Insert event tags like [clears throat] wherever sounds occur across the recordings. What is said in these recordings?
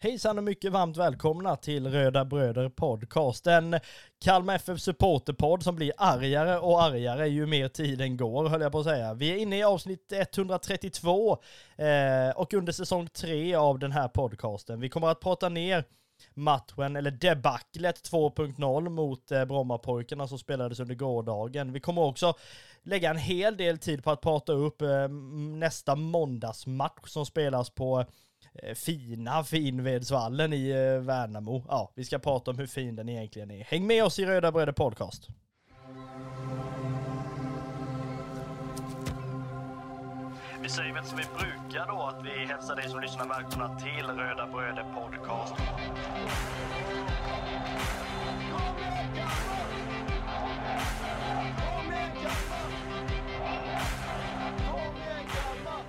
Hejsan och mycket varmt välkomna till Röda Bröder Podcast. En Kalmar FF supporterpodd som blir argare och argare ju mer tiden går, höll jag på att säga. Vi är inne i avsnitt 132 eh, och under säsong 3 av den här podcasten. Vi kommer att prata ner matchen, eller debaclet 2.0 mot eh, Brommapojkarna som spelades under gårdagen. Vi kommer också lägga en hel del tid på att prata upp eh, nästa måndagsmatch som spelas på Eh, Eh, fina Finvedsvallen i eh, Värnamo. Ja, vi ska prata om hur fin den egentligen är. Häng med oss i Röda Bröder Podcast. Vi säger väl som vi brukar då, att vi hälsar dig som lyssnar välkomna till Röda Bröder Podcast.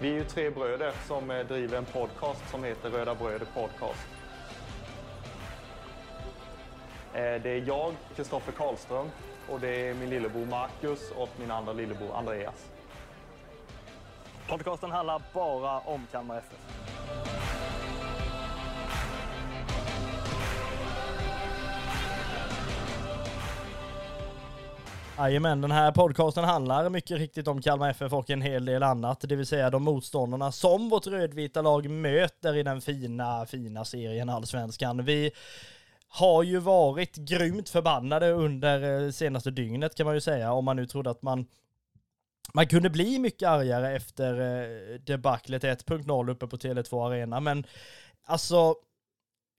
Vi är ju tre bröder som eh, driver en podcast som heter Röda Bröder Podcast. Eh, det är jag, Kristoffer Karlström, och det är min lillebror Marcus och min andra lillebror Andreas. Podcasten handlar bara om Kalmar FF. Jajamän, den här podcasten handlar mycket riktigt om Kalmar FF och en hel del annat, det vill säga de motståndarna som vårt rödvita lag möter i den fina, fina serien Allsvenskan. Vi har ju varit grymt förbannade under eh, senaste dygnet kan man ju säga, om man nu trodde att man man kunde bli mycket argare efter eh, debaclet 1.0 uppe på Tele2 Arena, men alltså,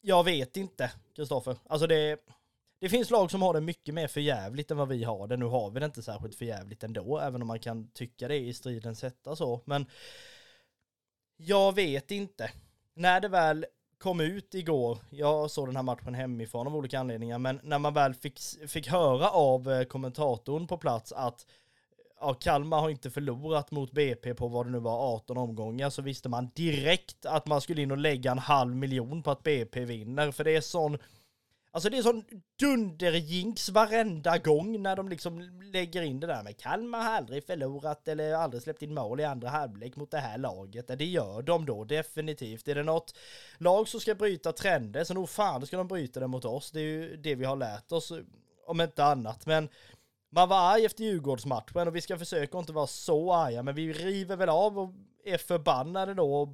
jag vet inte, Kristoffer. Alltså det det finns lag som har det mycket mer förjävligt än vad vi har det. Nu har vi det inte särskilt förjävligt ändå, även om man kan tycka det i stridens hetta så. Men jag vet inte. När det väl kom ut igår, jag såg den här matchen hemifrån av olika anledningar, men när man väl fick, fick höra av eh, kommentatorn på plats att ja, Kalmar har inte förlorat mot BP på vad det nu var 18 omgångar så visste man direkt att man skulle in och lägga en halv miljon på att BP vinner. För det är sån Alltså det är sån dunderjinx varenda gång när de liksom lägger in det där med Kalmar har aldrig förlorat eller aldrig släppt in mål i andra halvlek mot det här laget. Det gör de då definitivt. Är det något lag som ska bryta trender så nog fan ska de bryta det mot oss. Det är ju det vi har lärt oss om inte annat. Men man var arg efter Djurgårdsmatchen och vi ska försöka inte vara så arga men vi river väl av och är förbannade då och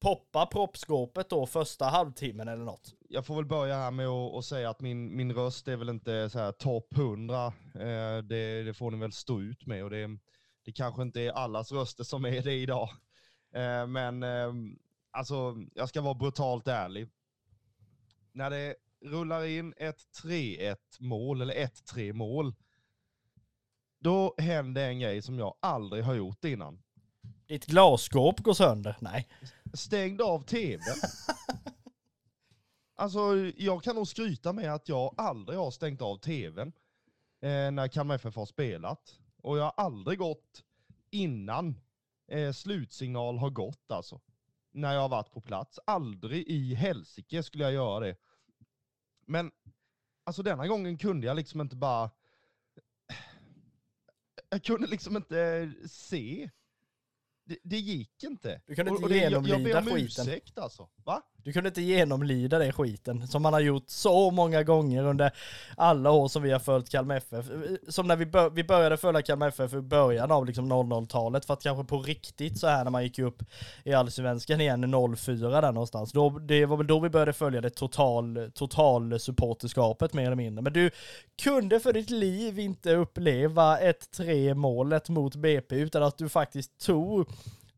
poppa proppskåpet då första halvtimmen eller något? Jag får väl börja här med att säga att min, min röst är väl inte så här topp 100. Eh, det, det, får ni väl stå ut med och det, det kanske inte är allas röster som är det idag. Eh, men eh, alltså, jag ska vara brutalt ärlig. När det rullar in ett 3-1 mål, eller 1-3 mål, då händer en grej som jag aldrig har gjort innan. Ditt glasskåp går sönder? Nej. Stängde av tvn. [laughs] alltså, jag kan nog skryta med att jag aldrig har stängt av tvn eh, när Kalmar FF har spelat. Och jag har aldrig gått innan eh, slutsignal har gått alltså. När jag har varit på plats. Aldrig i helsike skulle jag göra det. Men alltså denna gången kunde jag liksom inte bara... Jag kunde liksom inte se det, det gick inte. Du kunde inte och, genomlida skiten. Jag ber om skiten. ursäkt alltså. Va? Du kunde inte genomlida den skiten som man har gjort så många gånger under alla år som vi har följt Kalmar FF. Som när vi, bör, vi började följa Kalmar FF i början av liksom 00-talet för att kanske på riktigt så här när man gick upp i Allsvenskan igen 04 där någonstans. Då, det var väl då vi började följa det total, total supporterskapet mer eller mindre. Men du kunde för ditt liv inte uppleva ett 3 målet mot BP utan att du faktiskt tog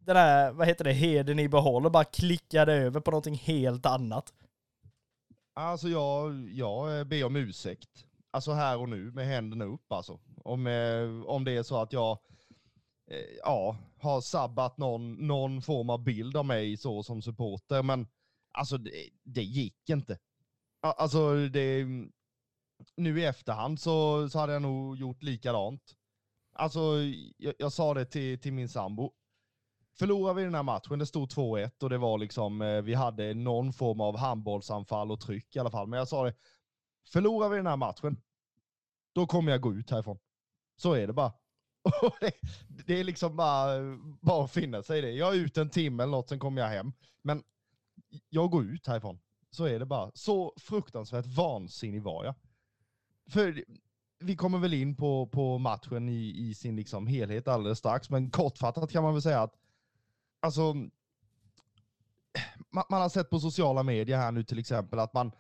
den här, vad heter det, heden i behåll och bara klickade över på någonting helt annat. Alltså jag, jag eh, ber om ursäkt. Alltså här och nu med händerna upp alltså. Om, eh, om det är så att jag eh, ja, har sabbat någon, någon form av bild av mig så som supporter. Men alltså det, det gick inte. Alltså det, nu i efterhand så, så hade jag nog gjort likadant. Alltså jag, jag sa det till, till min sambo förlorade vi den här matchen, det stod 2-1 och det var liksom, eh, vi hade någon form av handbollsanfall och tryck i alla fall. Men jag sa det, förlorar vi den här matchen, då kommer jag gå ut härifrån. Så är det bara. [laughs] det, det är liksom bara, eh, bara att finna sig i det. Jag är ute en timme eller något, sen kommer jag hem. Men jag går ut härifrån. Så är det bara. Så fruktansvärt vansinnig var jag. För vi kommer väl in på, på matchen i, i sin liksom helhet alldeles strax, men kortfattat kan man väl säga att alltså, man, man har sett på sociala medier här nu till exempel att man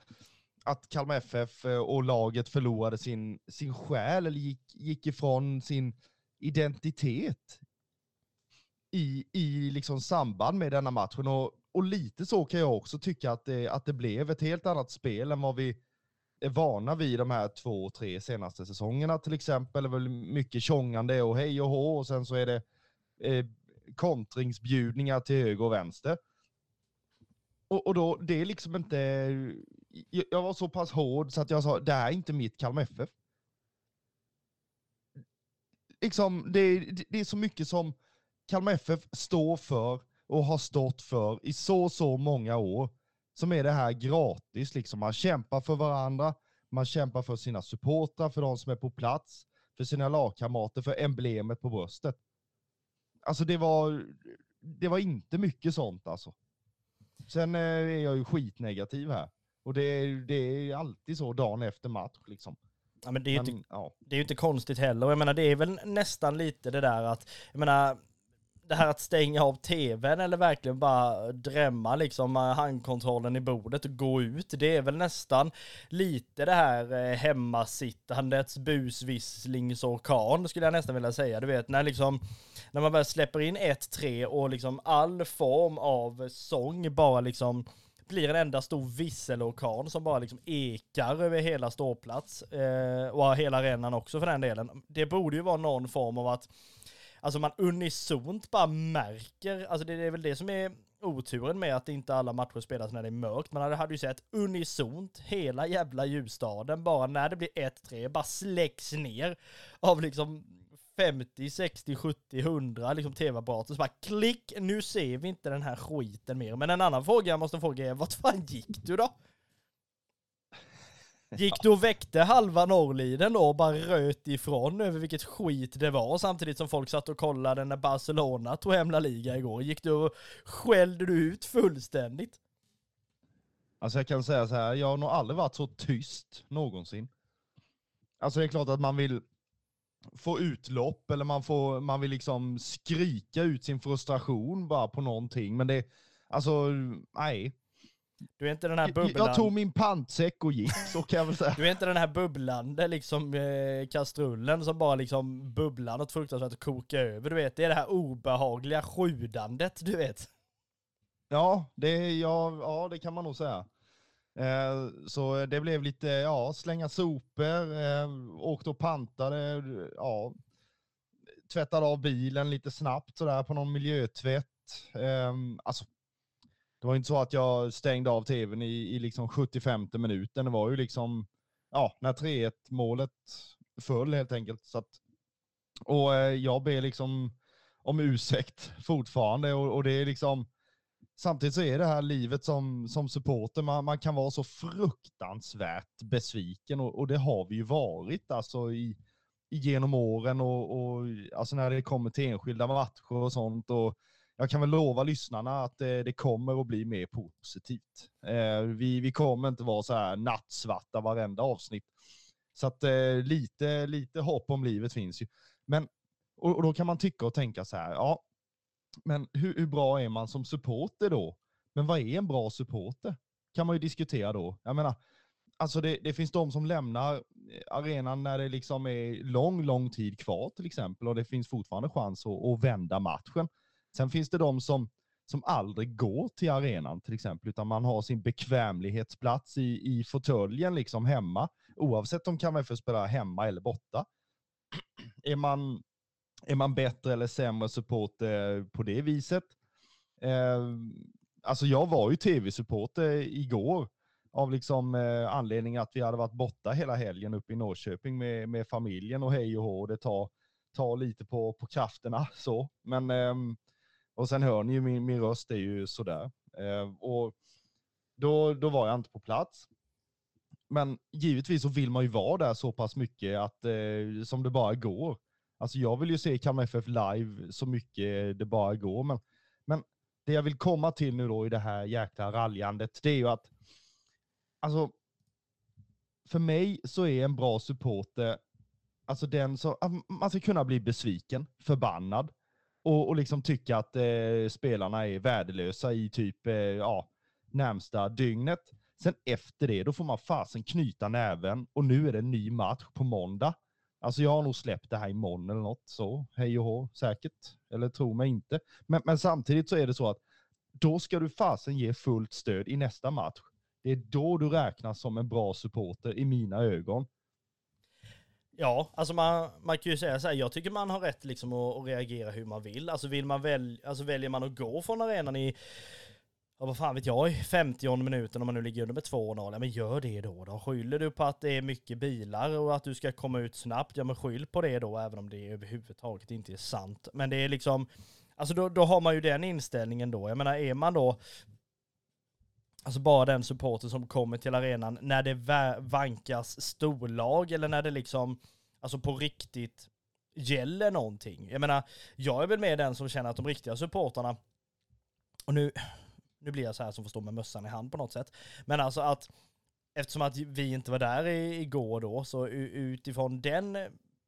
att Kalmar FF och laget förlorade sin, sin själ eller gick, gick ifrån sin identitet i, i liksom samband med denna matchen. Och, och lite så kan jag också tycka att det, att det blev ett helt annat spel än vad vi är vana vid de här två, tre senaste säsongerna till exempel. Det är väl mycket tjongande och hej och hå och sen så är det eh, kontringsbjudningar till höger och vänster. Och, och då, det är liksom inte... Jag var så pass hård så att jag sa, det här är inte mitt Kalmar FF. Liksom, det, det är så mycket som Kalmar FF står för och har stått för i så, så många år. Som är det här gratis, liksom. Man kämpar för varandra, man kämpar för sina supportrar, för de som är på plats, för sina lagkamrater, för emblemet på bröstet. Alltså det var, det var inte mycket sånt alltså. Sen eh, är jag ju skitnegativ här. Och det är, det är alltid så dagen efter match liksom. Ja, men det, är ju inte, ja. det är ju inte konstigt heller. Jag menar, det är väl nästan lite det där att, jag menar, det här att stänga av tvn eller verkligen bara drämma liksom eh, handkontrollen i bordet och gå ut. Det är väl nästan lite det här eh, hemmasittandets busvisslingsorkan skulle jag nästan vilja säga. Du vet när liksom när man väl släpper in 1-3 och liksom all form av sång bara liksom blir en enda stor visselorkan som bara liksom ekar över hela ståplats eh, och hela arenan också för den delen. Det borde ju vara någon form av att alltså man unisont bara märker, alltså det är väl det som är oturen med att inte alla matcher spelas när det är mörkt. Man hade ju sett unisont hela jävla ljusstaden bara när det blir 1-3 bara släcks ner av liksom 50, 60, 70, 100 liksom tv-apparater. Så bara klick, nu ser vi inte den här skiten mer. Men en annan fråga jag måste fråga är, vart fan gick du då? Gick du och väckte halva Norrliden då och bara röt ifrån över vilket skit det var samtidigt som folk satt och kollade när Barcelona tog hem La Liga igår? Gick du och skällde du ut fullständigt? Alltså jag kan säga så här, jag har nog aldrig varit så tyst någonsin. Alltså det är klart att man vill få utlopp eller man, får, man vill liksom skrika ut sin frustration bara på någonting. Men det, alltså nej. Du är inte den här bubblan... Jag tog min pantsäck och gick, så kan jag väl säga. [laughs] Du är inte den här bubblande liksom eh, kastrullen som bara liksom bubblar något fruktansvärt och kokar över. Du vet, det är det här obehagliga sjudandet, du vet. Ja, det, ja, ja, det kan man nog säga. Eh, så det blev lite, ja, slänga sopor, eh, åkte och pantade, ja, tvättade av bilen lite snabbt sådär på någon miljötvätt. Eh, alltså, det var inte så att jag stängde av tvn i, i liksom 75 minuten. Det var ju liksom, ja, när 3-1 målet föll helt enkelt. Så att, och eh, jag ber liksom om ursäkt [laughs] fortfarande och, och det är liksom, samtidigt så är det här livet som, som supporter, man, man kan vara så fruktansvärt besviken och, och det har vi ju varit alltså i, genom åren och, och alltså när det kommer till enskilda matcher och sånt. Och jag kan väl lova lyssnarna att det, det kommer att bli mer positivt. Eh, vi, vi kommer inte vara så här nattsvarta varenda avsnitt. Så att eh, lite, lite hopp om livet finns ju. Men, och, och, då kan man tycka och tänka så här, ja, men hur, hur, bra är man som supporter då? Men vad är en bra supporter? Kan man ju diskutera då. Jag menar, alltså det, det finns de som lämnar eh, arenan när det liksom är lång, lång tid kvar till exempel och det finns fortfarande chans att, att vända matchen. Sen finns det de som, som aldrig går till arenan till exempel, utan man har sin bekvämlighetsplats i, i fåtöljen liksom hemma, oavsett om kan man få spela hemma eller borta. [clears throat] Är man är man bättre eller sämre supporter på det viset? Eh, alltså jag var ju tv-supporter igår av liksom eh, anledning att vi hade varit borta hela helgen uppe i Norrköping med, med familjen och hej och hå. Det tar, tar lite på, på krafterna så. Men, eh, och sen hör ni ju min, min röst är ju sådär. Eh, och då, då var jag inte på plats. Men givetvis så vill man ju vara där så pass mycket att, eh, som det bara går. Alltså jag vill ju se Kalmar FF live så mycket det bara går, men, men det jag vill komma till nu då i det här jäkla raljandet, det är ju att alltså, för mig så är en bra supporter, alltså den som, alltså, man ska kunna bli besviken, förbannad och, och liksom tycka att eh, spelarna är värdelösa i typ, eh, ja, närmsta dygnet. Sen efter det, då får man fasen knyta näven och nu är det en ny match på måndag. Alltså jag har nog släppt det här imorgon eller något så, hej och hå, säkert. Eller tro mig inte. Men, men samtidigt så är det så att då ska du fasen ge fullt stöd i nästa match. Det är då du räknas som en bra supporter i mina ögon. Ja, alltså man, man kan ju säga så här, jag tycker man har rätt liksom att, att reagera hur man vill. Alltså vill man väl, alltså väljer man att gå från arenan i ja, vad fan vet jag, i 50 minuten om man nu ligger under med 2-0, ja men gör det då då. Skyller du på att det är mycket bilar och att du ska komma ut snabbt, ja men skyll på det då, även om det överhuvudtaget inte är sant. Men det är liksom, alltså då, då har man ju den inställningen då. Jag menar, är man då Alltså bara den supporter som kommer till arenan när det vankas storlag eller när det liksom, alltså på riktigt gäller någonting. Jag menar, jag är väl med den som känner att de riktiga supportarna, och nu, nu blir jag så här som får stå med mössan i hand på något sätt. Men alltså att eftersom att vi inte var där igår då, så utifrån den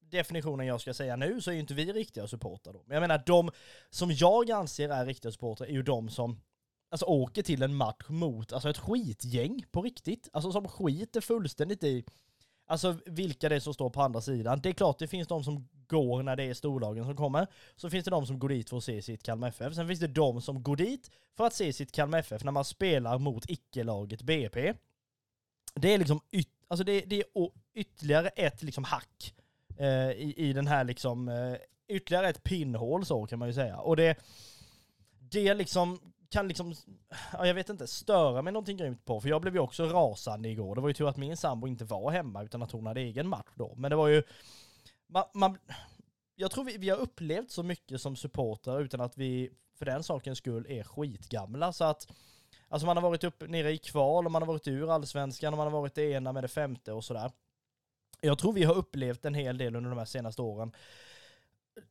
definitionen jag ska säga nu så är ju inte vi riktiga supportrar då. Men jag menar de som jag anser är riktiga supportrar är ju de som alltså åker till en match mot alltså ett skitgäng på riktigt. Alltså som skiter fullständigt i Alltså vilka det är som står på andra sidan. Det är klart det finns de som går när det är storlagen som kommer. Så finns det de som går dit för att se sitt Kalmar FF. Sen finns det de som går dit för att se sitt Kalmar FF när man spelar mot icke-laget BP. Det är liksom yt alltså det, det är ytterligare ett liksom hack eh, i, i den här liksom, eh, ytterligare ett pinnhål så kan man ju säga. Och det, det liksom kan liksom, ja, jag vet inte, störa mig någonting grymt på. För jag blev ju också rasande igår. Det var ju tur att min sambo inte var hemma utan att hon hade egen match då. Men det var ju, man, man jag tror vi, vi har upplevt så mycket som supportrar utan att vi för den sakens skull är skitgamla. Så att, alltså man har varit upp nere i kval och man har varit ur allsvenskan och man har varit det ena med det femte och sådär. Jag tror vi har upplevt en hel del under de här senaste åren.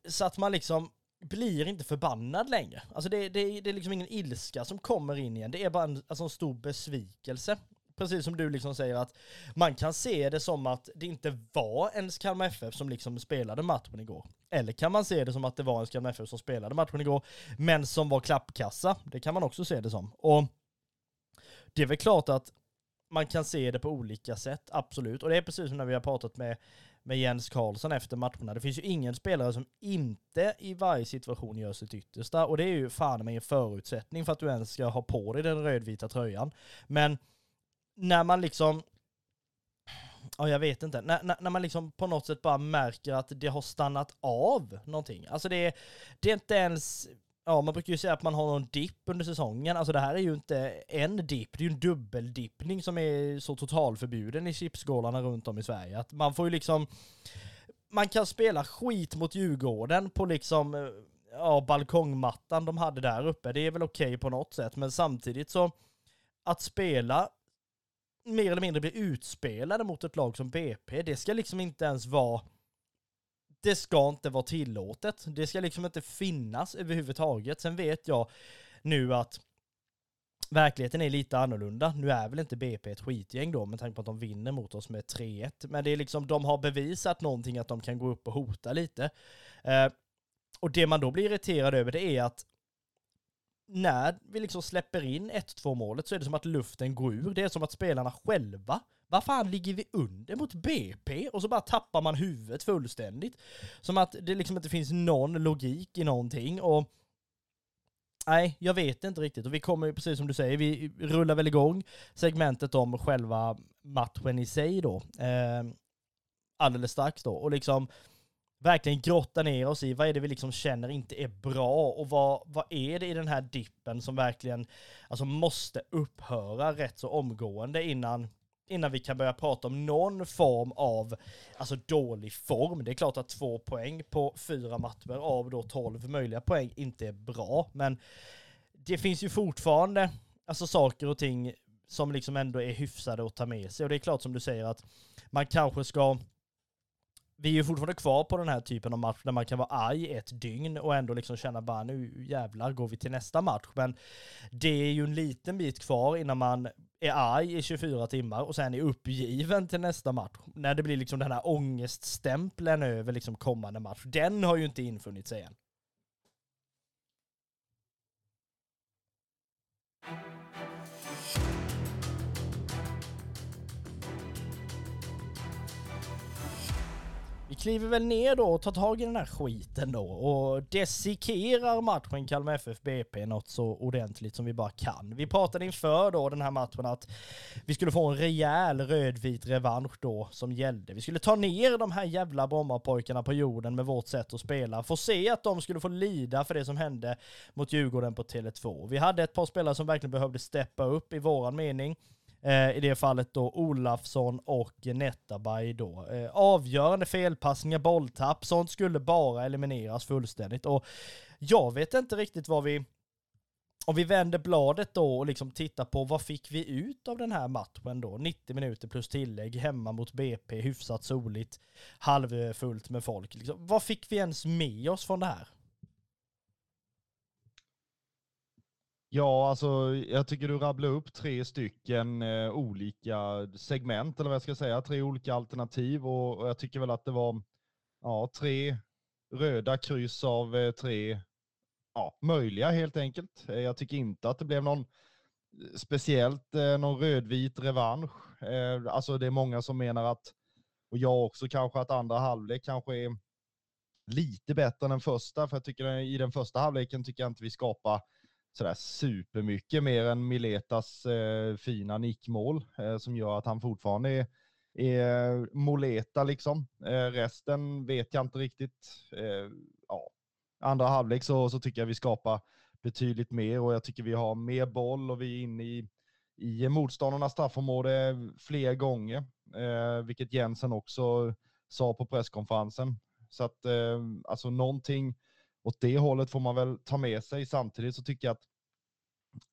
Så att man liksom, blir inte förbannad längre. Alltså det, det, det är liksom ingen ilska som kommer in igen. Det är bara en, alltså en stor besvikelse. Precis som du liksom säger att man kan se det som att det inte var ens Kalmar FF som liksom spelade matchen igår. Eller kan man se det som att det var ens Kalmar FF som spelade matchen igår, men som var klappkassa. Det kan man också se det som. Och det är väl klart att man kan se det på olika sätt, absolut. Och det är precis som när vi har pratat med med Jens Karlsson efter matcherna. Det finns ju ingen spelare som inte i varje situation gör sitt yttersta och det är ju fan med en förutsättning för att du ens ska ha på dig den rödvita tröjan. Men när man liksom Ja, jag vet inte. När, när, när, man liksom på något sätt bara märker att det har stannat av någonting. Alltså det är, det är inte ens Ja, man brukar ju säga att man har någon dipp under säsongen. Alltså det här är ju inte en dipp, det är ju en dubbeldippning som är så totalförbjuden i chipsskålarna runt om i Sverige. Att man får ju liksom, man kan spela skit mot Djurgården på liksom, eh, ja, balkongmattan de hade där uppe. Det är väl okej okay på något sätt, men samtidigt så, att spela mer eller mindre bli utspelade mot ett lag som BP, det ska liksom inte ens vara det ska inte vara tillåtet. Det ska liksom inte finnas överhuvudtaget. Sen vet jag nu att verkligheten är lite annorlunda. Nu är väl inte BP ett skitgäng då med tanke på att de vinner mot oss med 3-1. Men det är liksom, de har bevisat någonting att de kan gå upp och hota lite. Eh, och det man då blir irriterad över det är att när vi liksom släpper in 1-2 målet så är det som att luften går ur. Det är som att spelarna själva vad fan ligger vi under mot BP? Och så bara tappar man huvudet fullständigt. Som att det liksom inte finns någon logik i någonting och Nej, jag vet inte riktigt. Och vi kommer ju, precis som du säger, vi rullar väl igång segmentet om själva matchen i sig då. Eh, alldeles strax då. Och liksom verkligen grotta ner oss i vad är det vi liksom känner inte är bra och vad, vad är det i den här dippen som verkligen alltså måste upphöra rätt så omgående innan innan vi kan börja prata om någon form av alltså dålig form. Det är klart att två poäng på fyra matcher av då tolv möjliga poäng inte är bra, men det finns ju fortfarande alltså saker och ting som liksom ändå är hyfsade att ta med sig. Och det är klart som du säger att man kanske ska vi är ju fortfarande kvar på den här typen av match där man kan vara arg ett dygn och ändå liksom känna bara nu jävlar går vi till nästa match. Men det är ju en liten bit kvar innan man är arg i 24 timmar och sen är uppgiven till nästa match. När det blir liksom den här ångeststämpeln över liksom kommande match. Den har ju inte infunnit sig än. Vi kliver väl ner då och tar tag i den här skiten då och desikerar matchen Kalmar FF BP något så ordentligt som vi bara kan. Vi pratade inför då den här matchen att vi skulle få en rejäl rödvit revansch då som gällde. Vi skulle ta ner de här jävla Brommapojkarna på jorden med vårt sätt att spela. Få se att de skulle få lida för det som hände mot Djurgården på Tele2. Vi hade ett par spelare som verkligen behövde steppa upp i våran mening. Eh, I det fallet då Olafsson och Netabay då. Eh, avgörande felpassningar, bolltapp, sånt skulle bara elimineras fullständigt. Och jag vet inte riktigt vad vi... Om vi vänder bladet då och liksom tittar på vad fick vi ut av den här matchen då? 90 minuter plus tillägg, hemma mot BP, hyfsat soligt, halvfullt med folk. Liksom, vad fick vi ens med oss från det här? Ja, alltså jag tycker du rabblar upp tre stycken eh, olika segment, eller vad jag ska säga, tre olika alternativ och, och jag tycker väl att det var ja, tre röda kryss av eh, tre ja, möjliga helt enkelt. Eh, jag tycker inte att det blev någon eh, speciellt eh, någon rödvit revansch. Eh, alltså det är många som menar att, och jag också kanske, att andra halvlek kanske är lite bättre än den första, för jag tycker eh, i den första halvleken tycker jag inte vi skapar sådär supermycket mer än Miletas eh, fina nickmål eh, som gör att han fortfarande är, är Moleta liksom. Eh, resten vet jag inte riktigt. Eh, ja. Andra halvlek så, så tycker jag vi skapar betydligt mer och jag tycker vi har mer boll och vi är inne i, i motståndarnas straffområde fler gånger, eh, vilket Jensen också sa på presskonferensen. Så att eh, alltså någonting åt det hållet får man väl ta med sig. Samtidigt så tycker jag att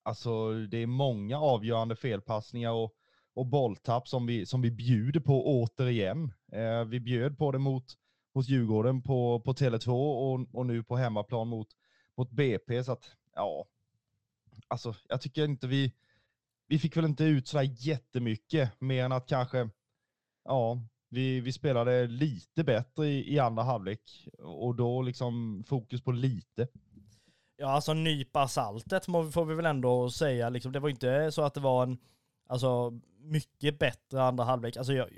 alltså, det är många avgörande felpassningar och, och bolltapp som vi, som vi bjuder på återigen. Eh, vi bjöd på det mot, mot Djurgården på, på Tele2 och, och nu på hemmaplan mot, mot BP. Så att, ja, alltså jag tycker inte vi, vi fick väl inte ut sådär jättemycket mer än att kanske, ja, vi, vi spelade lite bättre i, i andra halvlek och då liksom fokus på lite. Ja, alltså nypa saltet får vi väl ändå säga. Liksom, det var inte så att det var en, alltså mycket bättre andra halvlek. Alltså jag,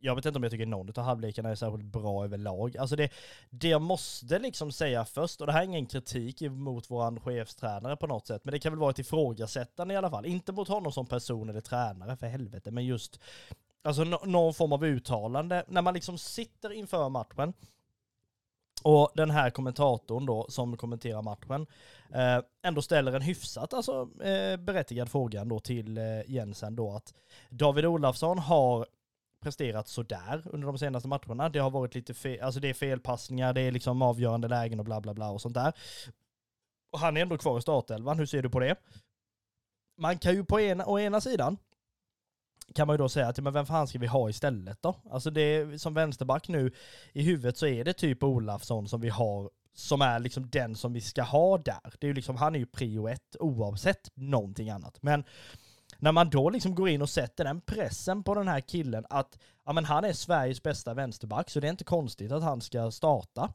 jag vet inte om jag tycker någon av halvlekarna är särskilt bra överlag. Alltså det, det jag måste liksom säga först, och det här är ingen kritik mot våran chefstränare på något sätt, men det kan väl vara ett ifrågasättande i alla fall. Inte mot honom som person eller tränare, för helvete, men just Alltså någon form av uttalande. När man liksom sitter inför matchen och den här kommentatorn då som kommenterar matchen eh, ändå ställer en hyfsat alltså, eh, berättigad fråga då till eh, Jensen då att David Olafsson har presterat sådär under de senaste matcherna. Det har varit lite fel, alltså det är felpassningar, det är liksom avgörande lägen och bla bla bla och sånt där. Och han är ändå kvar i startelvan, hur ser du på det? Man kan ju på ena, å ena sidan kan man ju då säga att, men vem fan ska vi ha istället då? Alltså det, som vänsterback nu, i huvudet så är det typ Olafsson som vi har, som är liksom den som vi ska ha där. Det är ju liksom, han är ju prio ett oavsett någonting annat. Men när man då liksom går in och sätter den pressen på den här killen att, ja men han är Sveriges bästa vänsterback, så det är inte konstigt att han ska starta.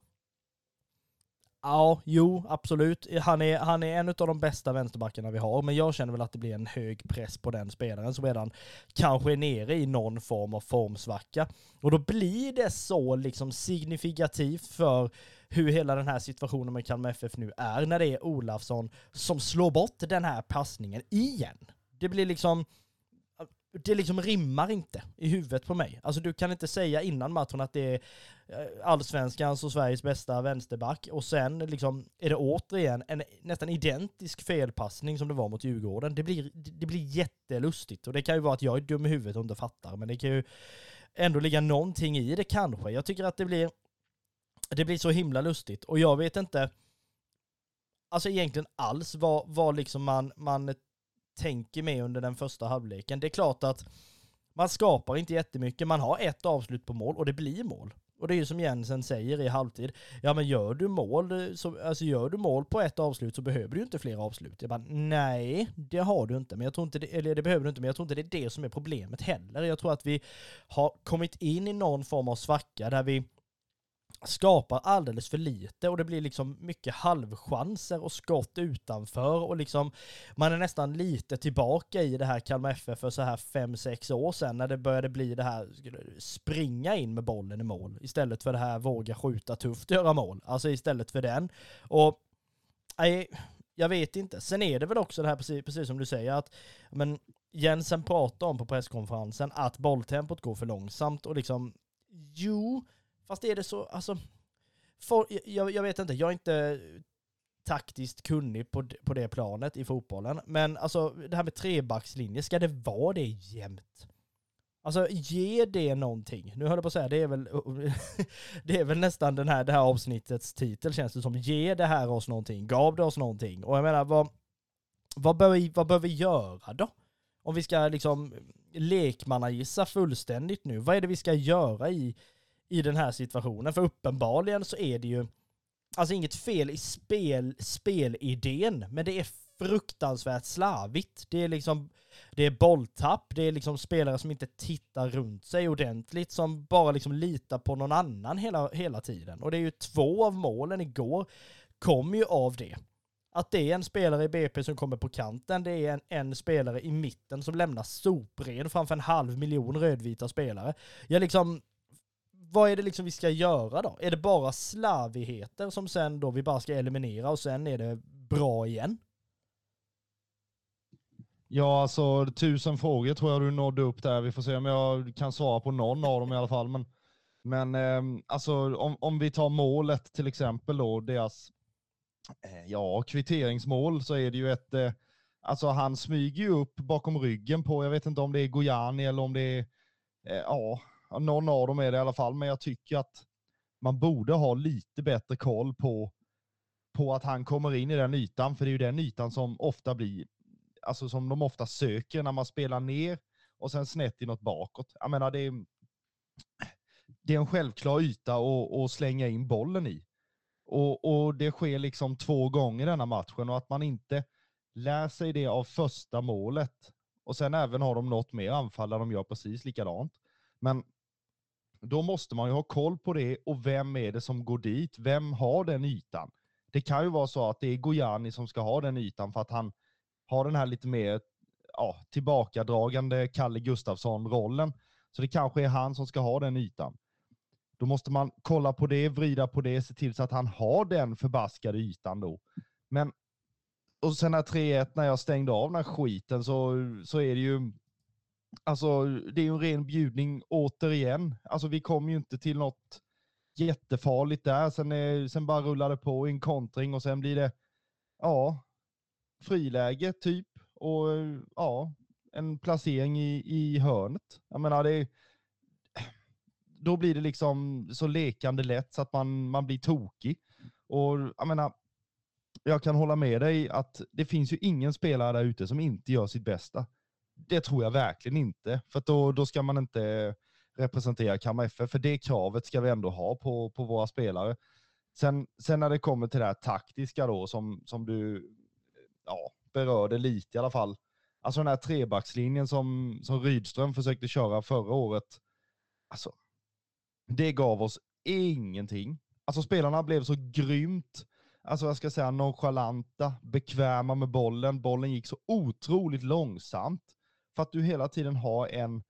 Ja, jo, absolut. Han är, han är en av de bästa vänsterbackarna vi har, men jag känner väl att det blir en hög press på den spelaren som redan kanske är nere i någon form av formsvacka. Och då blir det så liksom signifikativt för hur hela den här situationen med Kalmar FF nu är, när det är Olafsson som slår bort den här passningen igen. Det blir liksom, det liksom rimmar inte i huvudet på mig. Alltså du kan inte säga innan matchen att det är eh, allsvenskans och Sveriges bästa vänsterback och sen liksom är det återigen en nästan identisk felpassning som det var mot Djurgården. Det blir, det blir jättelustigt och det kan ju vara att jag är dum i huvudet och inte fattar men det kan ju ändå ligga någonting i det kanske. Jag tycker att det blir det blir så himla lustigt och jag vet inte alltså egentligen alls vad, vad liksom man, man tänker med under den första halvleken. Det är klart att man skapar inte jättemycket, man har ett avslut på mål och det blir mål. Och det är ju som Jensen säger i halvtid, ja men gör du mål, eh, så, alltså gör du mål på ett avslut så behöver du ju inte fler avslut. Jag bara, nej, det har du inte, men jag tror inte det, eller det behöver du inte, men jag tror inte det är det som är problemet heller. Jag tror att vi har kommit in i någon form av svacka där vi skapar alldeles för lite och det blir liksom mycket halvchanser och skott utanför och liksom man är nästan lite tillbaka i det här Kalmar FF för så här 5-6 år sedan när det började bli det här springa in med bollen i mål istället för det här våga skjuta tufft och göra mål. Alltså istället för den. Och nej, jag vet inte. Sen är det väl också det här precis, precis som du säger att men Jensen pratar om på presskonferensen att bolltempot går för långsamt och liksom jo, Fast är det så, alltså, for, jag, jag, vet inte, jag är inte taktiskt kunnig på, på det planet i fotbollen, men alltså det här med trebackslinje, ska det vara det jämt? Alltså ge det någonting. Nu höll jag på att säga, det är väl, [laughs] det är väl nästan den här, det här avsnittets titel känns det som. Ge det här oss någonting, gav det oss någonting. Och jag menar, vad, vad, bör, vi, vad bör vi göra då? Om vi ska liksom lekmannagissa fullständigt nu, vad är det vi ska göra i, i den här situationen. För uppenbarligen så är det ju, alltså inget fel i spel, spelidén, men det är fruktansvärt slarvigt. Det är liksom, det är bolltapp, det är liksom spelare som inte tittar runt sig ordentligt, som bara liksom litar på någon annan hela, hela tiden. Och det är ju två av målen igår kom ju av det. Att det är en spelare i BP som kommer på kanten, det är en, en spelare i mitten som lämnar sopred framför en halv miljon rödvita spelare. Jag liksom, vad är det liksom vi ska göra då? Är det bara slarvigheter som sen då vi bara ska eliminera och sen är det bra igen? Ja, alltså tusen frågor tror jag du nådde upp där. Vi får se om jag kan svara på någon av dem i alla fall. Men, men eh, alltså om, om vi tar målet till exempel då, deras eh, ja, kvitteringsmål så är det ju ett, eh, alltså han smyger ju upp bakom ryggen på, jag vet inte om det är Gojani eller om det är, eh, ja, någon av dem är det i alla fall, men jag tycker att man borde ha lite bättre koll på, på att han kommer in i den ytan, för det är ju den ytan som ofta blir, alltså som de ofta söker när man spelar ner och sen snett inåt bakåt. Jag menar, det är, det är en självklar yta att, att slänga in bollen i. Och, och det sker liksom två gånger denna matchen och att man inte lär sig det av första målet. Och sen även har de något mer anfall där de gör precis likadant. Men då måste man ju ha koll på det och vem är det som går dit? Vem har den ytan? Det kan ju vara så att det är Gojani som ska ha den ytan för att han har den här lite mer ja, tillbakadragande Kalle Gustafsson-rollen. Så det kanske är han som ska ha den ytan. Då måste man kolla på det, vrida på det, se till så att han har den förbaskade ytan då. Men och sen när 3-1, när jag stängde av den här skiten så, så är det ju Alltså, det är ju en ren bjudning återigen. Alltså, vi kom ju inte till något jättefarligt där. Sen, är, sen bara rullar det på i en kontring och sen blir det, ja, friläge typ. Och ja, en placering i, i hörnet. Jag menar, det då blir det liksom så lekande lätt så att man, man blir tokig. Och jag menar, jag kan hålla med dig att det finns ju ingen spelare där ute som inte gör sitt bästa. Det tror jag verkligen inte, för då, då ska man inte representera Kalmar FF, för det kravet ska vi ändå ha på, på våra spelare. Sen, sen när det kommer till det här taktiska då, som, som du ja, berörde lite i alla fall. Alltså den här trebackslinjen som, som Rydström försökte köra förra året. Alltså, det gav oss ingenting. Alltså spelarna blev så grymt, alltså jag ska säga nonchalanta, bekväma med bollen. Bollen gick så otroligt långsamt. För att du hela tiden har en,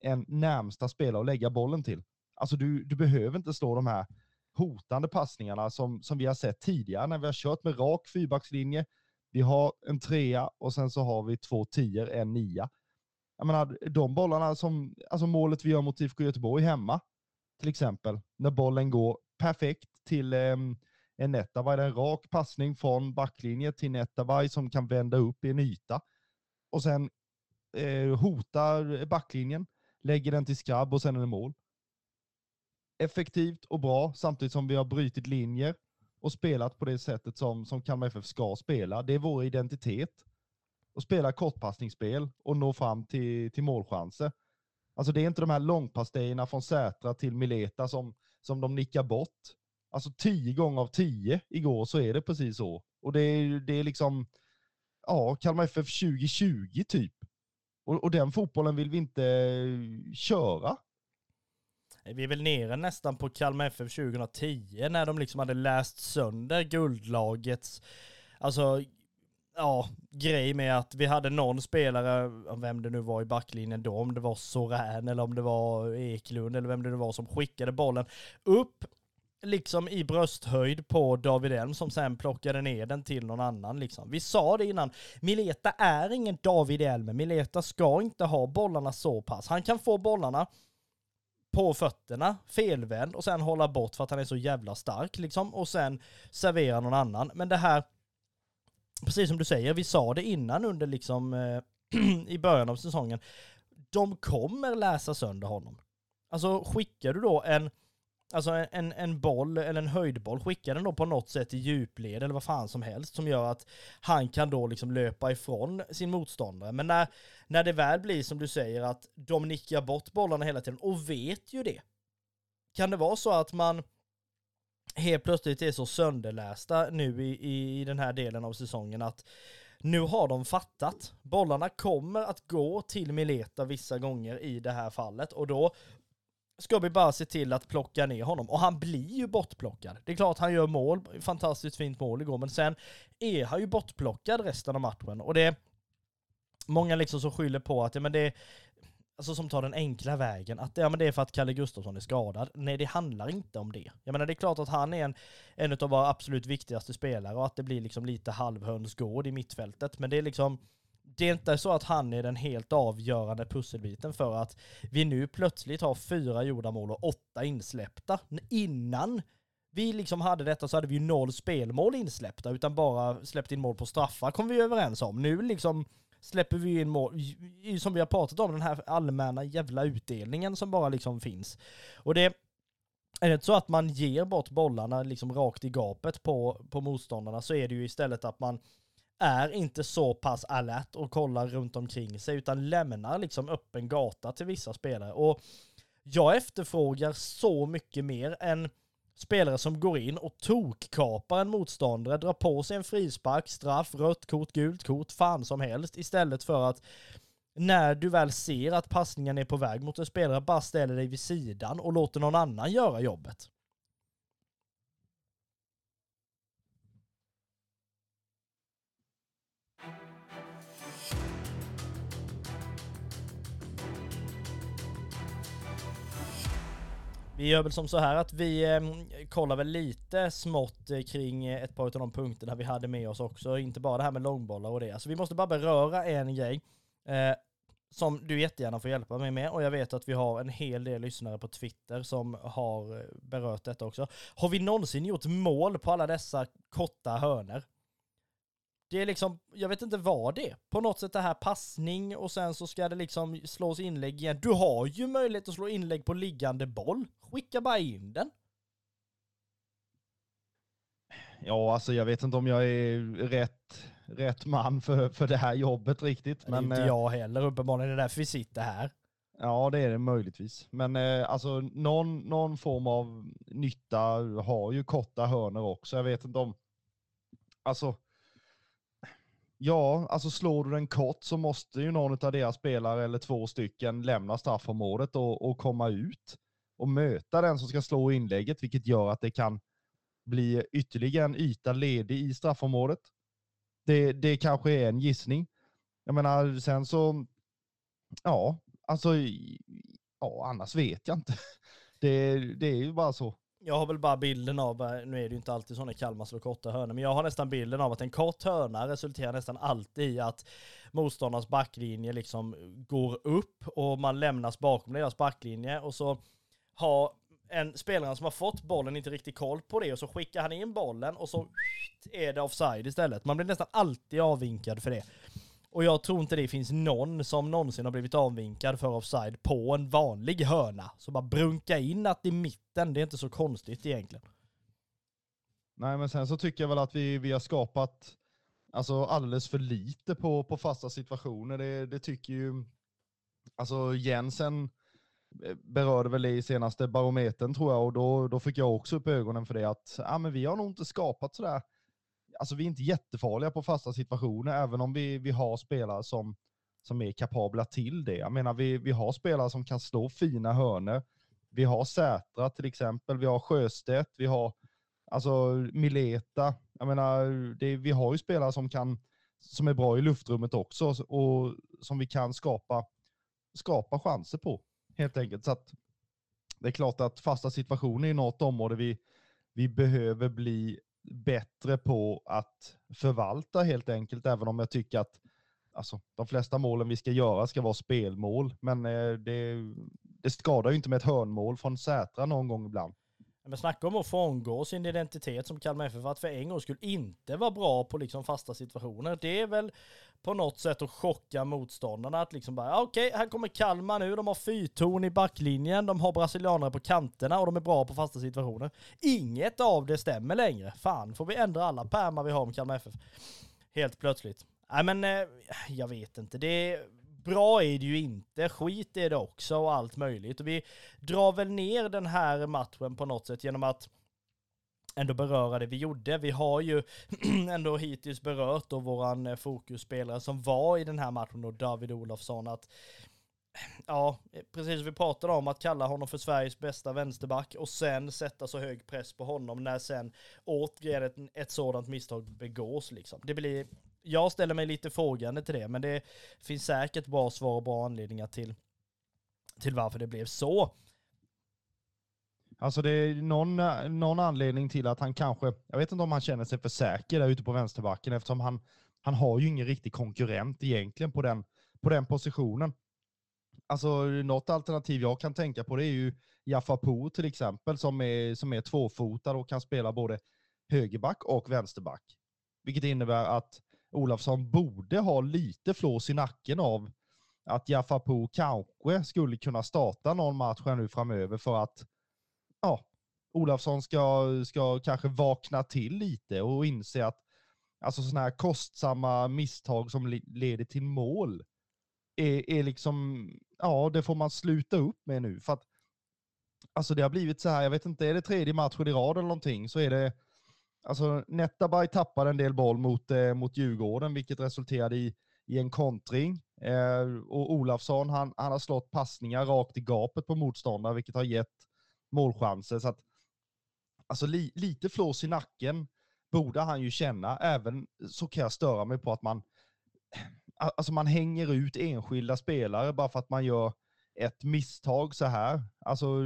en närmsta spelare att lägga bollen till. Alltså du, du behöver inte slå de här hotande passningarna som, som vi har sett tidigare när vi har kört med rak fyrbackslinje. Vi har en trea och sen så har vi två tior, en nia. Jag menar, de bollarna som, alltså målet vi gör mot IFK Göteborg hemma, till exempel, när bollen går perfekt till eh, en Netabay, det är en rak passning från backlinje till Netabay som kan vända upp i en yta. Och sen eh, hotar backlinjen, lägger den till skrabb och sen är det mål. Effektivt och bra samtidigt som vi har brutit linjer och spelat på det sättet som, som Kalmar FF ska spela. Det är vår identitet. Att spela kortpassningsspel och nå fram till, till målchanser. Alltså det är inte de här långpastejerna från Sätra till Mileta som, som de nickar bort. Alltså tio gånger av tio igår så är det precis så. Och det är, det är liksom, ja, Kalmar FF 2020 typ. Och, och den fotbollen vill vi inte eh, köra. Vi är väl nere nästan på Kalmar FF 2010 när de liksom hade läst sönder guldlagets, alltså ja, grej med att vi hade någon spelare, vem det nu var i backlinjen då, om det var Sorän eller om det var Eklund eller vem det nu var som skickade bollen upp liksom i brösthöjd på David Elm som sen plockade ner den till någon annan liksom. Vi sa det innan, Mileta är ingen David Elm, Mileta ska inte ha bollarna så pass. Han kan få bollarna på fötterna, felvänd och sen hålla bort för att han är så jävla stark liksom och sen servera någon annan. Men det här, precis som du säger, vi sa det innan under liksom eh, [clears throat] i början av säsongen. De kommer läsa sönder honom. Alltså skickar du då en Alltså en, en boll, eller en höjdboll, skicka den då på något sätt i djupled eller vad fan som helst som gör att han kan då liksom löpa ifrån sin motståndare. Men när, när det väl blir som du säger att de nickar bort bollarna hela tiden och vet ju det. Kan det vara så att man helt plötsligt är så sönderlästa nu i, i den här delen av säsongen att nu har de fattat. Bollarna kommer att gå till Mileta vissa gånger i det här fallet och då ska vi bara se till att plocka ner honom. Och han blir ju bortplockad. Det är klart han gör mål, fantastiskt fint mål igår, men sen är han ju bortplockad resten av matchen. Och det är många liksom som skyller på att, ja men det är, alltså som tar den enkla vägen, att ja men det är för att Kalle Gustafsson är skadad. Nej, det handlar inte om det. Jag menar det är klart att han är en, en av våra absolut viktigaste spelare och att det blir liksom lite halvhönsgård i mittfältet, men det är liksom det är inte så att han är den helt avgörande pusselbiten för att vi nu plötsligt har fyra gjorda mål och åtta insläppta. Innan vi liksom hade detta så hade vi ju noll spelmål insläppta, utan bara släppt in mål på straffar kom vi överens om. Nu liksom släpper vi in mål, som vi har pratat om, den här allmänna jävla utdelningen som bara liksom finns. Och det är det så att man ger bort bollarna liksom rakt i gapet på, på motståndarna så är det ju istället att man är inte så pass alert och kollar runt omkring sig utan lämnar liksom öppen gata till vissa spelare. Och jag efterfrågar så mycket mer än spelare som går in och tokkapar en motståndare, drar på sig en frispark, straff, rött kort, gult kort, fan som helst istället för att när du väl ser att passningen är på väg mot en spelare, bara ställer dig vid sidan och låter någon annan göra jobbet. Vi gör väl som så här att vi eh, kollar väl lite smått eh, kring eh, ett par av de punkterna vi hade med oss också, inte bara det här med långbollar och det. Alltså vi måste bara beröra en grej eh, som du jättegärna får hjälpa mig med och jag vet att vi har en hel del lyssnare på Twitter som har eh, berört detta också. Har vi någonsin gjort mål på alla dessa korta hörner? Det är liksom, jag vet inte vad det är. På något sätt det här passning och sen så ska det liksom slås inlägg igen. Du har ju möjlighet att slå inlägg på liggande boll. Skicka bara in den. Ja, alltså jag vet inte om jag är rätt, rätt man för, för det här jobbet riktigt. Men, inte eh, jag heller uppenbarligen. Det är därför vi sitter här. Ja, det är det möjligtvis. Men eh, alltså någon, någon form av nytta har ju korta hörner också. Jag vet inte om... Alltså, Ja, alltså slår du den kort så måste ju någon av deras spelare eller två stycken lämna straffområdet och, och komma ut och möta den som ska slå inlägget, vilket gör att det kan bli ytterligare en yta ledig i straffområdet. Det, det kanske är en gissning. Jag menar, sen så, ja, alltså, ja, annars vet jag inte. [laughs] Det, det är ju bara så. Jag har väl bara bilden av, eh, nu är det ju inte alltid sådana Kalmar slår korta hörnor, men jag har nästan bilden av att en kort hörna resulterar nästan alltid i att motståndarnas backlinje liksom går upp och man lämnas bakom deras backlinje och så har en spelare som har fått bollen inte riktigt koll på det och så skickar han in bollen och så är det offside istället. Man blir nästan alltid avvinkad för det. Och jag tror inte det finns någon som någonsin har blivit avvinkad för offside på en vanlig hörna. Så bara brunka in att i mitten, det är inte så konstigt egentligen. Nej, men sen så tycker jag väl att vi, vi har skapat alltså, alldeles för lite på, på fasta situationer. Det, det tycker ju, alltså Jensen eh, berörde väl det i senaste barometern tror jag och då, då fick jag också upp ögonen för det att ja, men vi har nog inte skapat sådär, alltså vi är inte jättefarliga på fasta situationer även om vi, vi har spelare som, som är kapabla till det. Jag menar vi, vi har spelare som kan slå fina hörner. Vi har Sätra till exempel, vi har Sjöstedt, vi har alltså Mileta. Jag menar, det, vi har ju spelare som kan som är bra i luftrummet också och som vi kan skapa, skapa chanser på helt enkelt. Så att det är klart att fasta situationer är något område vi, vi behöver bli bättre på att förvalta helt enkelt, även om jag tycker att alltså, de flesta målen vi ska göra ska vara spelmål. Men eh, det, det skadar ju inte med ett hörnmål från Sätra någon gång ibland. Men snacka om att frångå sin identitet som Kalmar FF, att för en gång skulle inte vara bra på liksom fasta situationer. Det är väl på något sätt att chocka motståndarna. Att liksom bara, okej, okay, här kommer Kalmar nu, de har fyrtorn i backlinjen, de har brasilianare på kanterna och de är bra på fasta situationer. Inget av det stämmer längre. Fan, får vi ändra alla pärmar vi har om Kalmar FF? Helt plötsligt. Nej men, eh, jag vet inte. Det bra är det ju inte, skit är det också och allt möjligt. Och vi drar väl ner den här matchen på något sätt genom att ändå beröra det vi gjorde. Vi har ju [clears throat] ändå hittills berört då våran eh, fokusspelare som var i den här matchen och David Olofsson, att [clears throat] Ja, eh, precis som vi pratade om, att kalla honom för Sveriges bästa vänsterback och sen sätta så hög press på honom när sen återigen ett, ett sådant misstag begås liksom. Det blir, jag ställer mig lite frågande till det, men det finns säkert bra svar och bra anledningar till, till varför det blev så. Alltså det är någon, någon anledning till att han kanske, jag vet inte om han känner sig för säker där ute på vänsterbacken eftersom han, han har ju ingen riktig konkurrent egentligen på den, på den positionen. Alltså något alternativ jag kan tänka på det är ju Jaffa Poo till exempel som är, som är tvåfotad och kan spela både högerback och vänsterback. Vilket innebär att Olafsson borde ha lite flås i nacken av att Jaffa kanske skulle kunna starta någon match här nu framöver för att ja, Olafsson ska, ska kanske vakna till lite och inse att alltså sådana här kostsamma misstag som leder till mål är, är liksom, ja, det får man sluta upp med nu. För att alltså det har blivit så här, jag vet inte, är det tredje matchen i rad eller någonting så är det Alltså Netabay tappade en del boll mot, eh, mot Djurgården, vilket resulterade i, i en kontring. Eh, och Olafsson, han, han har slått passningar rakt i gapet på motståndare, vilket har gett målchanser. Så att, alltså li, lite flås i nacken borde han ju känna. Även så kan jag störa mig på att man, eh, alltså man hänger ut enskilda spelare bara för att man gör ett misstag så här. Alltså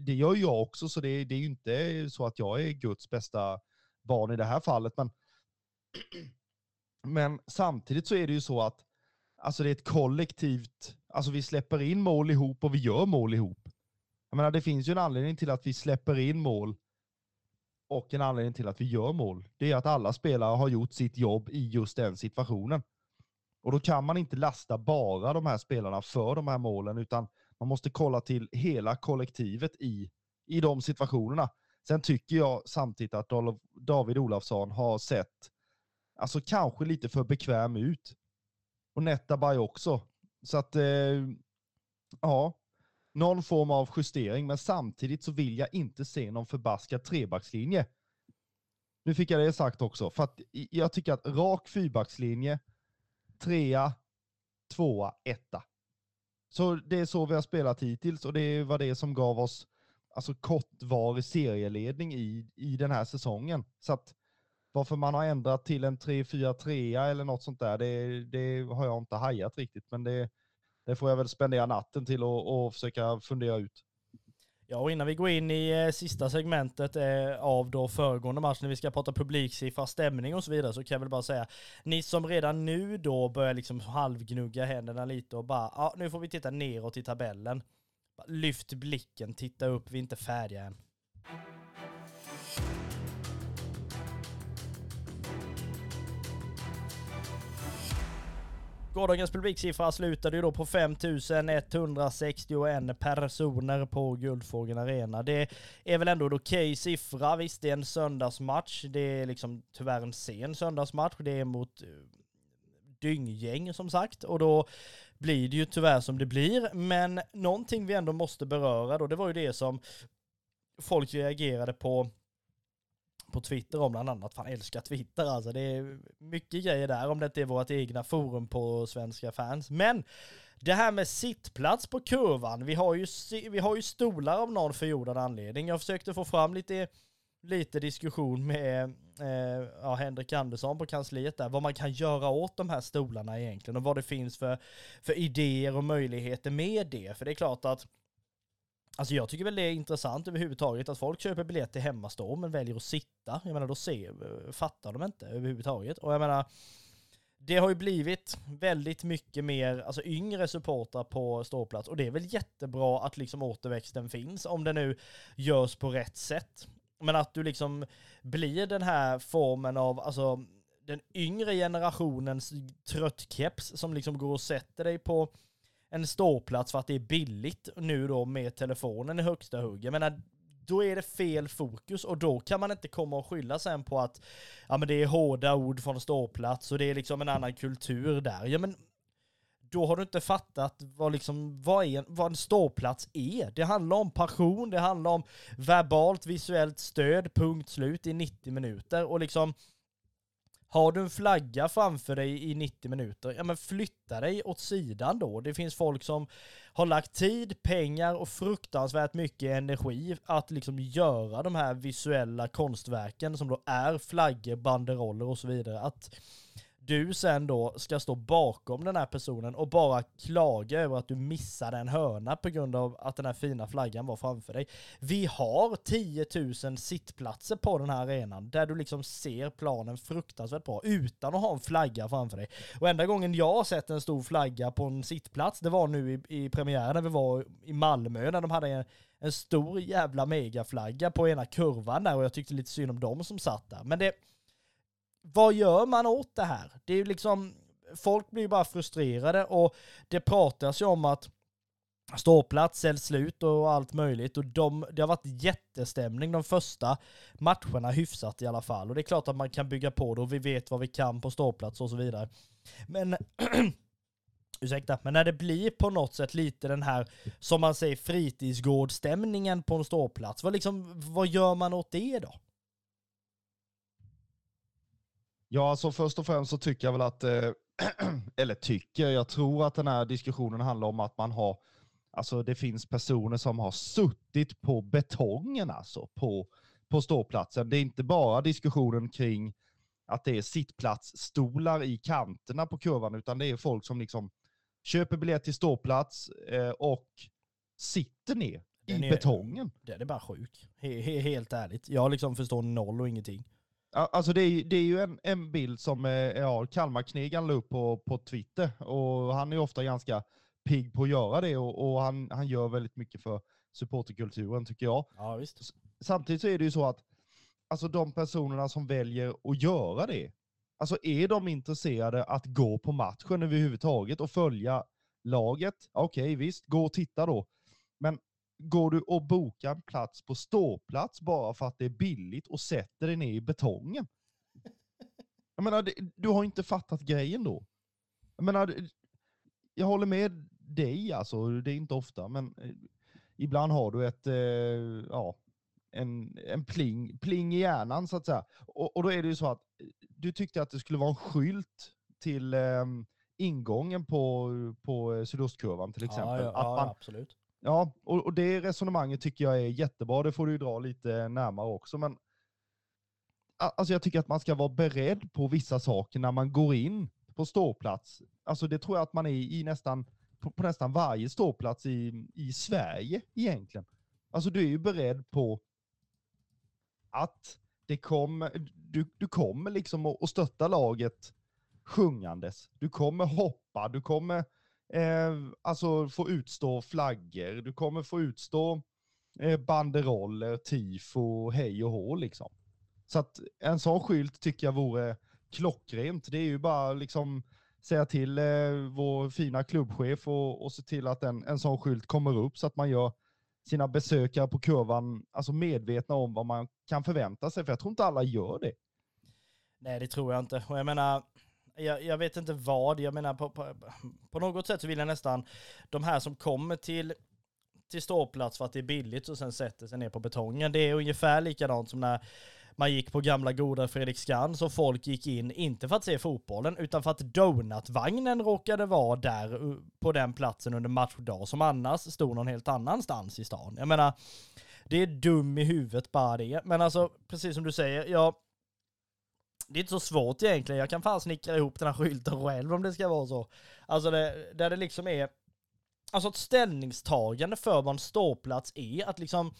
det gör jag också, så det, det är ju inte så att jag är Guds bästa barn i det här fallet. Men, men samtidigt så är det ju så att alltså det är ett kollektivt, alltså vi släpper in mål ihop och vi gör mål ihop. Jag menar, det finns ju en anledning till att vi släpper in mål och en anledning till att vi gör mål. Det är att alla spelare har gjort sitt jobb i just den situationen. Och då kan man inte lasta bara de här spelarna för de här målen, utan man måste kolla till hela kollektivet i, i de situationerna. Sen tycker jag samtidigt att David Olafsson har sett, alltså kanske lite för bekväm ut. Och Netabay också. Så att, eh, ja, någon form av justering, men samtidigt så vill jag inte se någon förbaskad trebackslinje. Nu fick jag det sagt också, för att jag tycker att rak fyrbackslinje, trea, tvåa, etta. Så det är så vi har spelat hittills och det var det som gav oss alltså kortvarig serieledning i, i den här säsongen. Så att varför man har ändrat till en 3-4-3 eller något sånt där, det, det, har jag inte hajat riktigt, men det, det får jag väl spendera natten till och, och försöka fundera ut. Ja, och innan vi går in i eh, sista segmentet eh, av då föregående match när vi ska prata publiksiffra, stämning och så vidare så kan jag väl bara säga, ni som redan nu då börjar liksom halvgnugga händerna lite och bara, ja nu får vi titta neråt i tabellen. Lyft blicken, titta upp, vi är inte färdiga än. Gårdagens publiksiffra slutade ju då på 5161 personer på Guldfågeln Arena. Det är väl ändå en okej siffra. Visst, det är en söndagsmatch. Det är liksom tyvärr en sen söndagsmatch. Det är mot eh, dynggäng som sagt och då blir det ju tyvärr som det blir. Men någonting vi ändå måste beröra då, det var ju det som folk reagerade på på Twitter om bland annat. Fan älskar Twitter alltså. Det är mycket grejer där om det inte är vårt egna forum på svenska fans. Men det här med sittplats på kurvan. Vi har ju, vi har ju stolar av någon förgjordad anledning. Jag försökte få fram lite, lite diskussion med eh, ja, Henrik Andersson på kansliet där. Vad man kan göra åt de här stolarna egentligen och vad det finns för, för idéer och möjligheter med det. För det är klart att Alltså jag tycker väl det är intressant överhuvudtaget att folk köper biljett till hemmastå men väljer att sitta. Jag menar då ser, fattar de inte överhuvudtaget. Och jag menar, det har ju blivit väldigt mycket mer, alltså yngre supportrar på ståplats och det är väl jättebra att liksom återväxten finns om det nu görs på rätt sätt. Men att du liksom blir den här formen av, alltså den yngre generationens tröttkeps som liksom går och sätter dig på en ståplats för att det är billigt nu då med telefonen i högsta hugg. Jag menar, då är det fel fokus och då kan man inte komma och skylla sen på att ja men det är hårda ord från ståplats och det är liksom en annan kultur där. Ja men då har du inte fattat vad, liksom, vad, är, vad en ståplats är. Det handlar om passion, det handlar om verbalt, visuellt stöd, punkt slut i 90 minuter och liksom har du en flagga framför dig i 90 minuter, ja men flytta dig åt sidan då. Det finns folk som har lagt tid, pengar och fruktansvärt mycket energi att liksom göra de här visuella konstverken som då är flaggor, banderoller och så vidare. Att du sen då ska stå bakom den här personen och bara klaga över att du missade en hörna på grund av att den här fina flaggan var framför dig. Vi har 10 000 sittplatser på den här arenan där du liksom ser planen fruktansvärt bra utan att ha en flagga framför dig. Och enda gången jag har sett en stor flagga på en sittplats, det var nu i, i premiären när vi var i Malmö när de hade en, en stor jävla megaflagga på ena kurvan där och jag tyckte lite synd om dem som satt där. Men det vad gör man åt det här? Det är ju liksom, folk blir bara frustrerade och det pratas ju om att ståplats säljs slut och allt möjligt och de, det har varit jättestämning de första matcherna hyfsat i alla fall och det är klart att man kan bygga på det och vi vet vad vi kan på ståplats och så vidare. Men [clears throat] Ursäkta, men när det blir på något sätt lite den här, som man säger, fritidsgårdstämningen på en ståplats, vad, liksom, vad gör man åt det då? Ja, alltså först och främst så tycker jag väl att, eh, [clears throat] eller tycker, jag tror att den här diskussionen handlar om att man har, alltså det finns personer som har suttit på betongen alltså, på, på ståplatsen. Det är inte bara diskussionen kring att det är sittplatsstolar i kanterna på kurvan, utan det är folk som liksom köper biljett till ståplats eh, och sitter ner den i är, betongen. Den är bara sjuk. He, he, helt ärligt. Jag liksom förstår noll och ingenting. Alltså det är, det är ju en, en bild som eh, ja, Kalmarknegan la upp på, på Twitter och han är ofta ganska pigg på att göra det och, och, han, han gör väldigt mycket för supporterkulturen tycker jag. Ja, visst. Samtidigt så är det ju så att alltså de personerna som väljer att göra det, alltså är de intresserade att gå på matchen överhuvudtaget och följa laget, okej okay, visst, gå och titta då. Men går du och bokar en plats på ståplats bara för att det är billigt och sätter dig ner i betongen? Jag menar, du har inte fattat grejen då. Jag menar, jag håller med dig alltså, det är inte ofta, men eh, ibland har du ett, eh, ja, en, en pling, pling i hjärnan så att säga. Och, och då är det ju så att eh, du tyckte att det skulle vara en skylt till eh, ingången på, på sydostkurvan till exempel. Ja, ja, att man, absolut. Ja, och, och det resonemanget tycker jag är jättebra. Det får du ju dra lite närmare också. Men alltså jag tycker att man ska vara beredd på vissa saker när man går in på ståplats. Alltså det tror jag att man är i nästan, på, på nästan varje ståplats i, i Sverige egentligen. Alltså du är ju beredd på att det kom, du, du kommer liksom att stötta laget sjungandes. Du kommer hoppa, du kommer eh, alltså få utstå flaggor, du kommer få utstå eh, banderoller, tifo, hej och hå liksom. Så att en sån skylt tycker jag vore klockrent. Det är ju bara liksom säga till eh, vår fina klubbchef och, och se till att en, en sån skylt kommer upp så att man gör sina besökare på kurvan alltså medvetna om vad man kan förvänta sig. För jag tror inte alla gör det. Nej, det tror jag inte. Och jag menar, jag, jag vet inte vad, jag menar på, på, på något sätt så vill jag nästan, de här som kommer till till ståplats för att det är billigt och sen sätter sig ner på betongen. Det är ungefär likadant som när man gick på gamla goda Fredriksskans och folk gick in, inte för att se fotbollen, utan för att donutvagnen råkade vara där på den platsen under matchdag, som annars stod någon helt annanstans i stan. Jag menar, det är dum i huvudet bara det. Men alltså, precis som du säger, jag det är inte så svårt egentligen. Jag kan fan snickra ihop den här skylten själv om det ska vara så. Alltså det, där det liksom är, alltså ett ställningstagande för vad en ståplats är. Att liksom,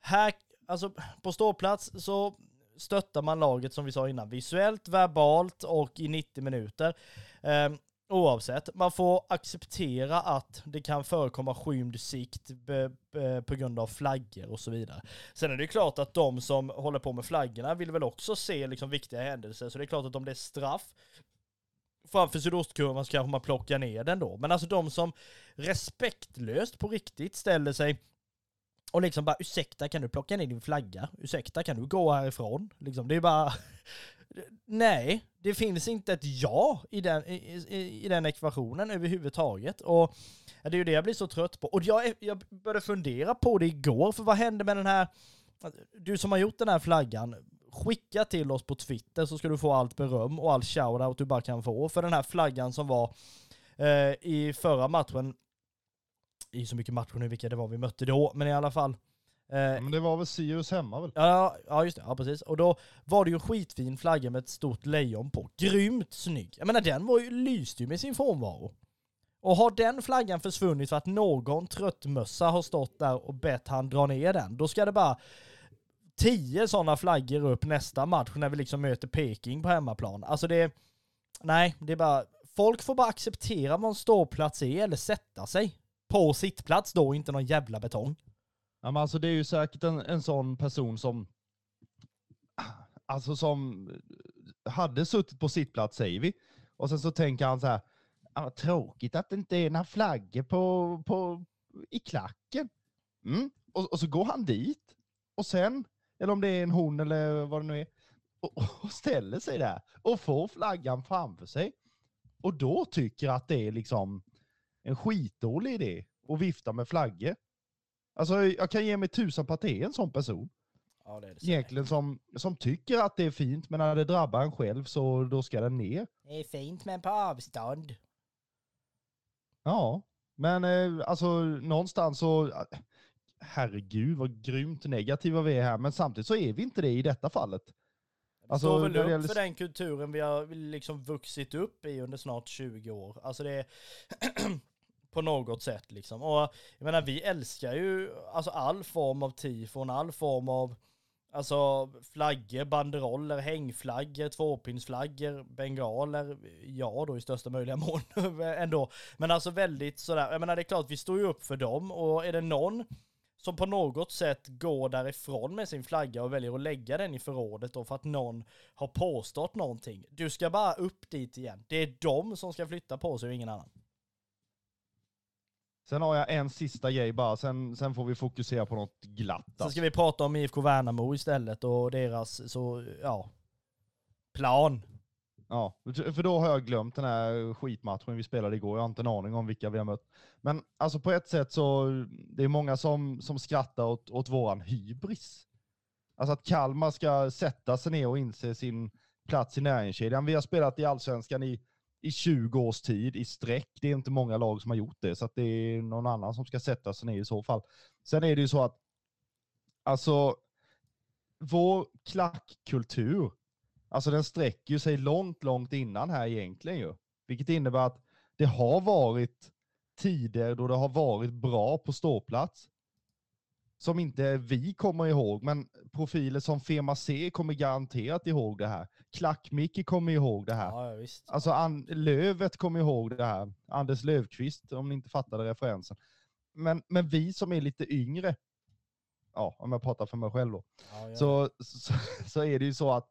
här, alltså på ståplats så stöttar man laget som vi sa innan, visuellt, verbalt och i 90 minuter. Um, Oavsett, man får acceptera att det kan förekomma skymd sikt på grund av flaggor och så vidare. Sen är det klart att de som håller på med flaggorna vill väl också se liksom viktiga händelser, så det är klart att om det är straff framför sydostkurvan så kanske man plockar ner den då. Men alltså de som respektlöst på riktigt ställer sig och liksom bara ursäkta kan du plocka ner din flagga? Ursäkta kan du gå härifrån? Liksom, det är bara Nej, det finns inte ett ja i den, i, i, i den ekvationen överhuvudtaget. Och det är ju det jag blir så trött på. Och jag, jag började fundera på det igår, för vad hände med den här, du som har gjort den här flaggan, skicka till oss på Twitter så ska du få allt beröm och all shoutout du bara kan få för den här flaggan som var eh, i förra matchen. I så mycket matcher nu vilka det var vi mötte då, men i alla fall. Eh, men det var väl Sirius hemma väl? Ja, ja just det, ja precis. Och då var det ju en skitfin flagga med ett stort lejon på. Grymt snygg. Jag menar den var ju, lyste ju med sin frånvaro. Och har den flaggan försvunnit för att någon tröttmössa har stått där och bett han dra ner den, då ska det bara tio sådana flaggor upp nästa match när vi liksom möter Peking på hemmaplan. Alltså det, nej, det är bara, folk får bara acceptera vad en ståplats är eller sätta sig på sittplats då, inte någon jävla betong. Ja, men alltså det är ju säkert en, en sån person som, alltså som hade suttit på sittplats säger vi, och sen så tänker han så här, ah, tråkigt att det inte är några flaggor på, på, i klacken. Mm. Och, och, så går han dit, och sen, eller om det är en hon eller vad det nu är, och, och ställer sig där och får flaggan framför sig. Och då tycker att det är liksom en skitdålig idé att vifta med flaggor. Alltså jag kan ge mig tusan paté en sån person. Ja, det är det Egentligen som, som tycker att det är fint, men när det drabbar en själv så då ska den ner. Det är fint men på avstånd. Ja, men eh, alltså någonstans så, herregud vad grymt negativa vi är här, men samtidigt så är vi inte det i detta fallet. Alltså, står väl upp gäller... för den kulturen vi har liksom vuxit upp i under snart 20 år. Alltså det är [clears throat] på något sätt liksom. Och jag menar vi älskar ju alltså all form av tifon, all form av Alltså flaggor, banderoller, hängflaggor, tvåpinsflaggor, bengaler, ja då i största möjliga [laughs] mån ändå. Men alltså väldigt sådär, jag menar det är klart vi står ju upp för dem och är det någon som på något sätt går därifrån med sin flagga och väljer att lägga den i förrådet då för att någon har påstått någonting. Du ska bara upp dit igen. Det är de som ska flytta på sig och ingen annan. Sen har jag en sista grej bara, sen, sen får vi fokusera på något glatt. Alltså. Sen ska vi prata om IFK Värnamo istället och deras, så, ja, plan. Ja, för då har jag glömt den här skitmatchen vi spelade igår. Jag har inte en aning om vilka vi har mött. Men alltså på ett sätt så, det är många som, som skrattar åt, åt våran hybris. Alltså att Kalmar ska sätta sig ner och inse sin plats i näringskedjan. Vi har spelat i allsvenskan i i 20 års tid i sträck. Det är inte många lag som har gjort det, så att det är någon annan som ska sätta sig ner i så fall. Sen är det ju så att, alltså, vår klackkultur, alltså den sträcker ju sig långt, långt innan här egentligen ju. Vilket innebär att det har varit tider då det har varit bra på ståplats som inte vi kommer ihåg, men profiler som Fema C kommer garanterat ihåg det här. Klack-Micke kommer ihåg det här. Ja, visst. Alltså An Lövet kommer ihåg det här. Anders Lövqvist, om ni inte fattade referensen. Men, men vi som är lite yngre, ja, om jag pratar för mig själv då, ja, ja. Så, så, så är det ju så att,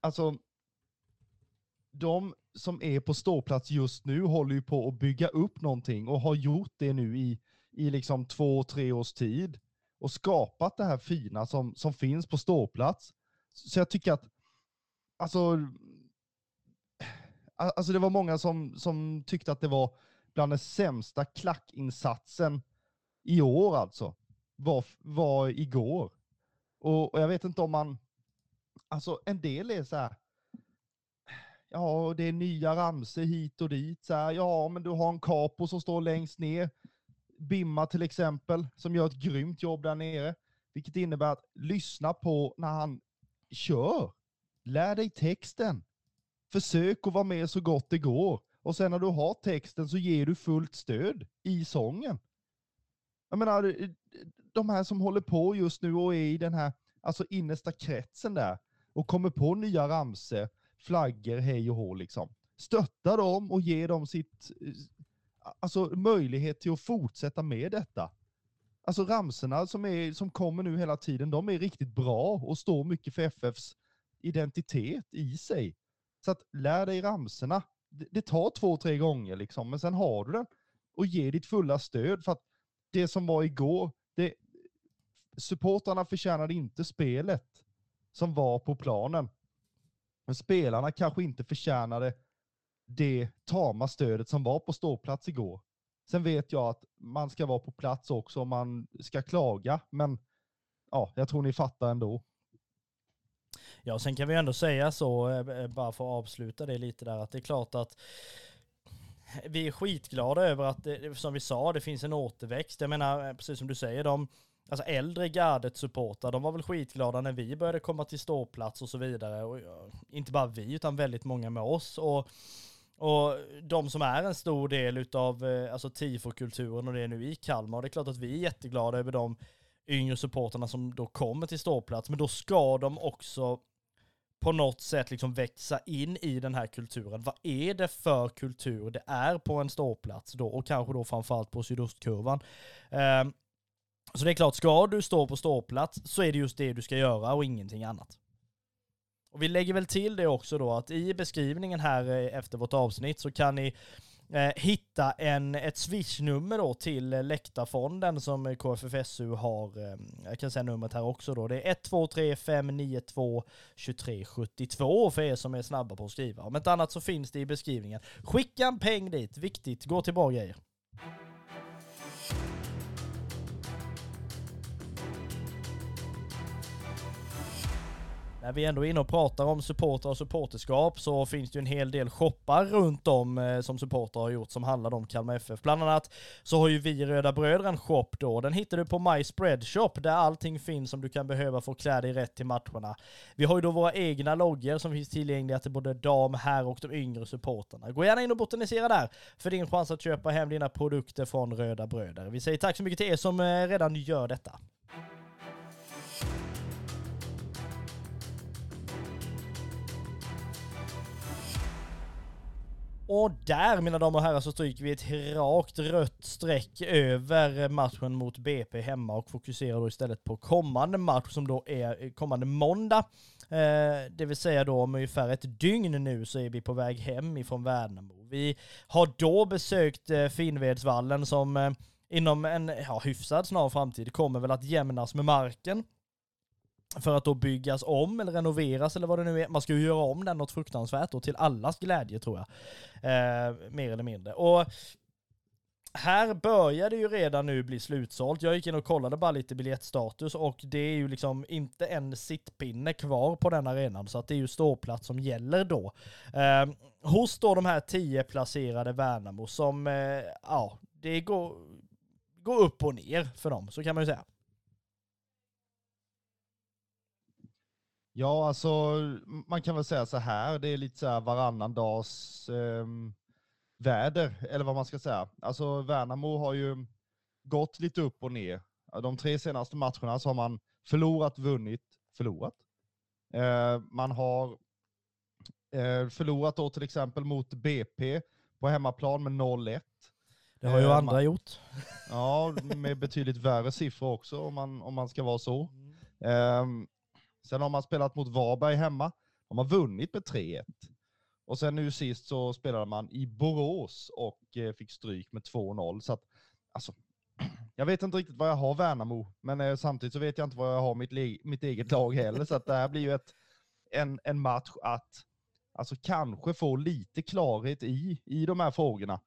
alltså, de som är på ståplats just nu håller ju på att bygga upp någonting och har gjort det nu i, i liksom två, tre års tid och skapat det här fina som, som finns på ståplats. Så jag tycker att, alltså, Alltså det var många som, som tyckte att det var bland den sämsta klackinsatsen i år alltså. Var, var igår. Och, och jag vet inte om man, alltså en del är så här, ja det är nya ramser hit och dit, så här, ja men du har en capo som står längst ner, Bimma till exempel, som gör ett grymt jobb där nere. Vilket innebär att lyssna på när han kör. Lär dig texten. Försök att vara med så gott det går. Och sen när du har texten så ger du fullt stöd i sången. Jag menar, eh, de här som håller på just nu och är i den här alltså innersta kretsen där och kommer på nya ramser, flaggor, hej och hå liksom. Stötta dem och ge dem sitt, eh, alltså möjlighet till att fortsätta med detta. Alltså ramserna som, är, som kommer nu hela tiden, de är riktigt bra och står mycket för FFs identitet i sig. Så att lär dig ramserna. Det, det tar två, tre gånger liksom, men sen har du den. Och ge ditt fulla stöd för att det som var igår, det, supportrarna förtjänade inte spelet som var på planen. Men spelarna kanske inte förtjänade det tama stödet som var på ståplats igår. Sen vet jag att man ska vara på plats också om man ska klaga, men ja, jag tror ni fattar ändå. Ja, sen kan vi ändå säga så, eh, eh, bara för att avsluta det lite där, att det är klart att vi är skitglada över att, det, som vi sa, det finns en återväxt. Jag menar, eh, precis som du säger, de alltså äldre gardet supportrar, de var väl skitglada när vi började komma till ståplats och så vidare. Och, inte bara vi, utan väldigt många med oss. Och och de som är en stor del utav eh, alltså tifokulturen och det är nu i Kalmar, och det är klart att vi är jätteglada över de yngre supporterna som då kommer till ståplats, men då ska de också på något sätt liksom växa in i den här kulturen. Vad är det för kultur det är på en ståplats då, och kanske då framförallt på sydostkurvan. Um, så det är klart, ska du stå på ståplats så är det just det du ska göra och ingenting annat. Och vi lägger väl till det också då att i beskrivningen här eh, efter vårt avsnitt så kan ni eh, hitta en, ett swishnummer då till läktarfonden som KFFSU har. Eh, jag kan säga numret här också då. Det är 123 592 2372 för er som är snabba på att skriva. Om inte annat så finns det i beskrivningen. Skicka en peng dit, viktigt. Gå till bra grejer. När vi ändå är inne och pratar om supportrar och supporterskap så finns det ju en hel del shoppar runt om eh, som supportrar har gjort som handlar om Kalmar FF. Bland annat så har ju vi Röda Bröder en shop då. Den hittar du på My Spread Shop där allting finns som du kan behöva för att klä dig rätt till matcherna. Vi har ju då våra egna loggor som finns tillgängliga till både dam, herr och de yngre supporterna. Gå gärna in och botanisera där för din chans att köpa hem dina produkter från Röda Bröder. Vi säger tack så mycket till er som eh, redan gör detta. Och där mina damer och herrar så stryker vi ett rakt rött streck över matchen mot BP hemma och fokuserar då istället på kommande match som då är eh, kommande måndag. Eh, det vill säga då om ungefär ett dygn nu så är vi på väg hem ifrån Värnamo. Vi har då besökt eh, Finnvedsvallen som eh, inom en ja, hyfsad snar framtid kommer väl att jämnas med marken för att då byggas om eller renoveras eller vad det nu är. Man ska ju göra om den något fruktansvärt och till allas glädje tror jag. Eh, mer eller mindre. Och här börjar det ju redan nu bli slutsålt. Jag gick in och kollade bara lite biljettstatus och det är ju liksom inte en sittpinne kvar på den arenan så att det är ju ståplats som gäller då. Eh, hos då de här tio placerade Värnamo som, eh, ja, det går, går upp och ner för dem, så kan man ju säga. Ja, alltså man kan väl säga så här, det är lite så här varannan dags eh, väder, eller vad man ska säga. Alltså Värnamo har ju gått lite upp och ner. De tre senaste matcherna så har man förlorat, vunnit, förlorat. Eh, man har eh, förlorat då till exempel mot BP på hemmaplan med 0-1. Det har ju eh, andra man, gjort. Ja, med betydligt värre siffror också om man, om man ska vara så. Mm. Sen har man spelat mot Varberg hemma. De har vunnit med 3-1. Och sen nu sist så spelade man i Borås och eh, fick stryk med 2-0. Så att, alltså, [clears throat] jag vet inte riktigt vad jag har Värnamo, men eh, samtidigt så vet jag inte vad jag har mitt, mitt eget lag heller. Så att det här blir ju ett, en, en match att alltså kanske få lite klarhet i, i de här frågorna.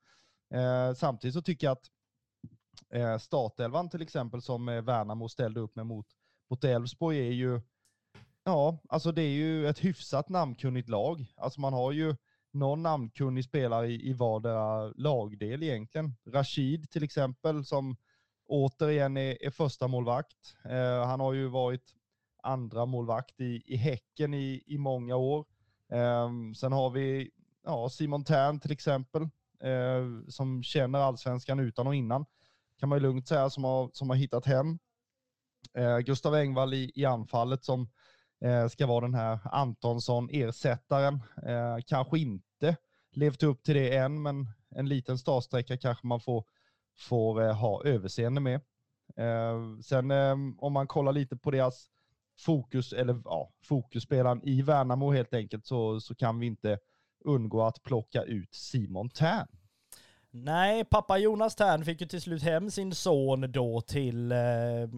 Eh, samtidigt så tycker jag att eh, startelvan till exempel som eh, Värnamo ställde upp med mot, mot Elfsborg är ju, ja, alltså det är ju ett hyfsat namnkunnigt lag. Alltså man har ju någon namnkunnig spelare i, i vardera lagdel egentligen. Rashid till exempel som återigen är, är första målvakt. Eh, han har ju varit andra målvakt i, i Häcken i, i många år. Eh, sen har vi ja, Simon Tern till exempel, eh, som känner allsvenskan utan och innan, kan man ju lugnt säga, som har, som har hittat hem. Eh, Gustav Engvall i, i anfallet som eh, Eh, ska vara den här Antonsson-ersättaren. Eh, kanske inte levt upp till det än, men en liten startsträcka kanske man får, får eh, ha överseende med. Eh, sen eh, om man kollar lite på deras fokus, eller ja, fokusspelaren i Värnamo helt enkelt, så, så kan vi inte undgå att plocka ut Simon Tern. Nej, pappa Jonas Tern fick ju till slut hem sin son då till eh,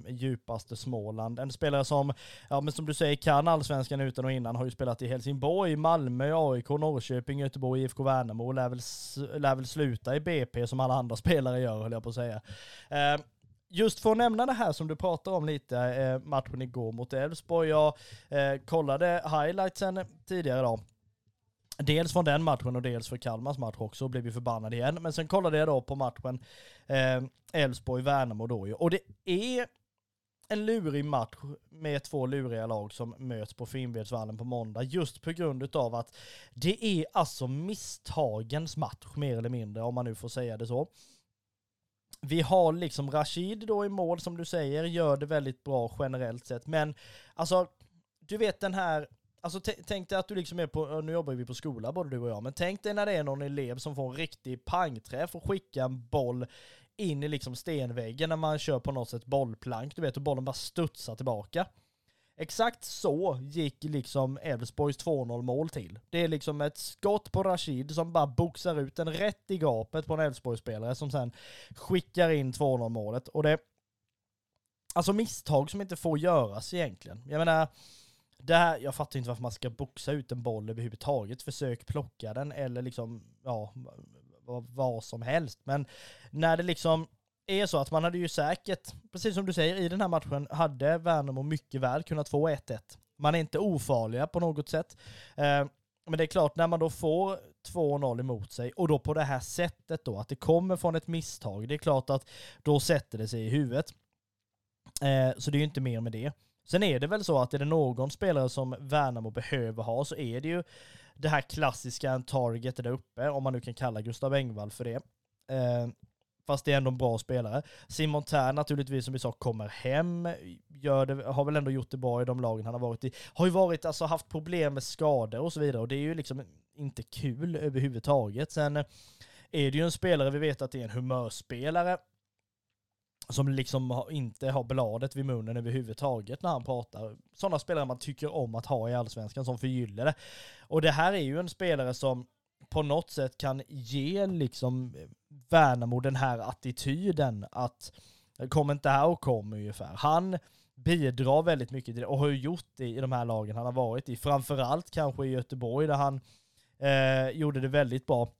djupaste Småland. En spelare som, ja men som du säger, kan allsvenskan utan och innan, har ju spelat i Helsingborg, Malmö, AIK, Norrköping, Göteborg, IFK Värnamo, lär väl, lär väl sluta i BP som alla andra [laughs] spelare gör, höll jag på att säga. Eh, Just för att nämna det här som du pratar om lite, eh, matchen igår mot Elfsborg. Jag eh, kollade highlightsen tidigare idag. Dels från den matchen och dels för Kalmars match också, och blev ju förbannad igen. Men sen kollade jag då på matchen eh, Elfsborg-Värnamo då ju. Och det är en lurig match med två luriga lag som möts på Finnvedsvallen på måndag just på grund av att det är alltså misstagens match mer eller mindre om man nu får säga det så. Vi har liksom Rashid då i mål som du säger, gör det väldigt bra generellt sett, men alltså du vet den här Alltså tänk dig att du liksom är på, nu jobbar vi på skola både du och jag, men tänk dig när det är någon elev som får en riktig pangträff och skickar en boll in i liksom stenväggen när man kör på något sätt bollplank, du vet, och bollen bara studsar tillbaka. Exakt så gick liksom Elfsborgs 2-0 mål till. Det är liksom ett skott på Rashid som bara boxar ut den rätt i gapet på en Elfsborgsspelare som sen skickar in 2-0 målet. Och det... Alltså misstag som inte får göras egentligen. Jag menar, det här, jag fattar inte varför man ska boxa ut en boll överhuvudtaget. Försök plocka den eller liksom, ja, vad som helst. Men när det liksom är så att man hade ju säkert, precis som du säger, i den här matchen hade Värnamo mycket väl kunnat få 1-1. Man är inte ofarliga på något sätt. Eh, men det är klart, när man då får 2-0 emot sig och då på det här sättet då, att det kommer från ett misstag, det är klart att då sätter det sig i huvudet. Eh, så det är ju inte mer med det. Sen är det väl så att är det någon spelare som Värnamo behöver ha så är det ju det här klassiska en target där uppe, om man nu kan kalla Gustav Engvall för det. Eh, fast det är ändå en bra spelare. Simon Tern naturligtvis som vi sa kommer hem, gör det, har väl ändå gjort det bra i de lagen han har varit i. Har ju varit, alltså haft problem med skador och så vidare och det är ju liksom inte kul överhuvudtaget. Sen är det ju en spelare, vi vet att det är en humörspelare, som liksom inte har bladet vid munnen överhuvudtaget när han pratar. Sådana spelare man tycker om att ha i allsvenskan som förgyller det. Och det här är ju en spelare som på något sätt kan ge liksom eh, Värnamo den här attityden att eh, kom inte här och kom ungefär. Han bidrar väldigt mycket till det och har gjort det i de här lagen han har varit i. Framförallt kanske i Göteborg där han eh, gjorde det väldigt bra.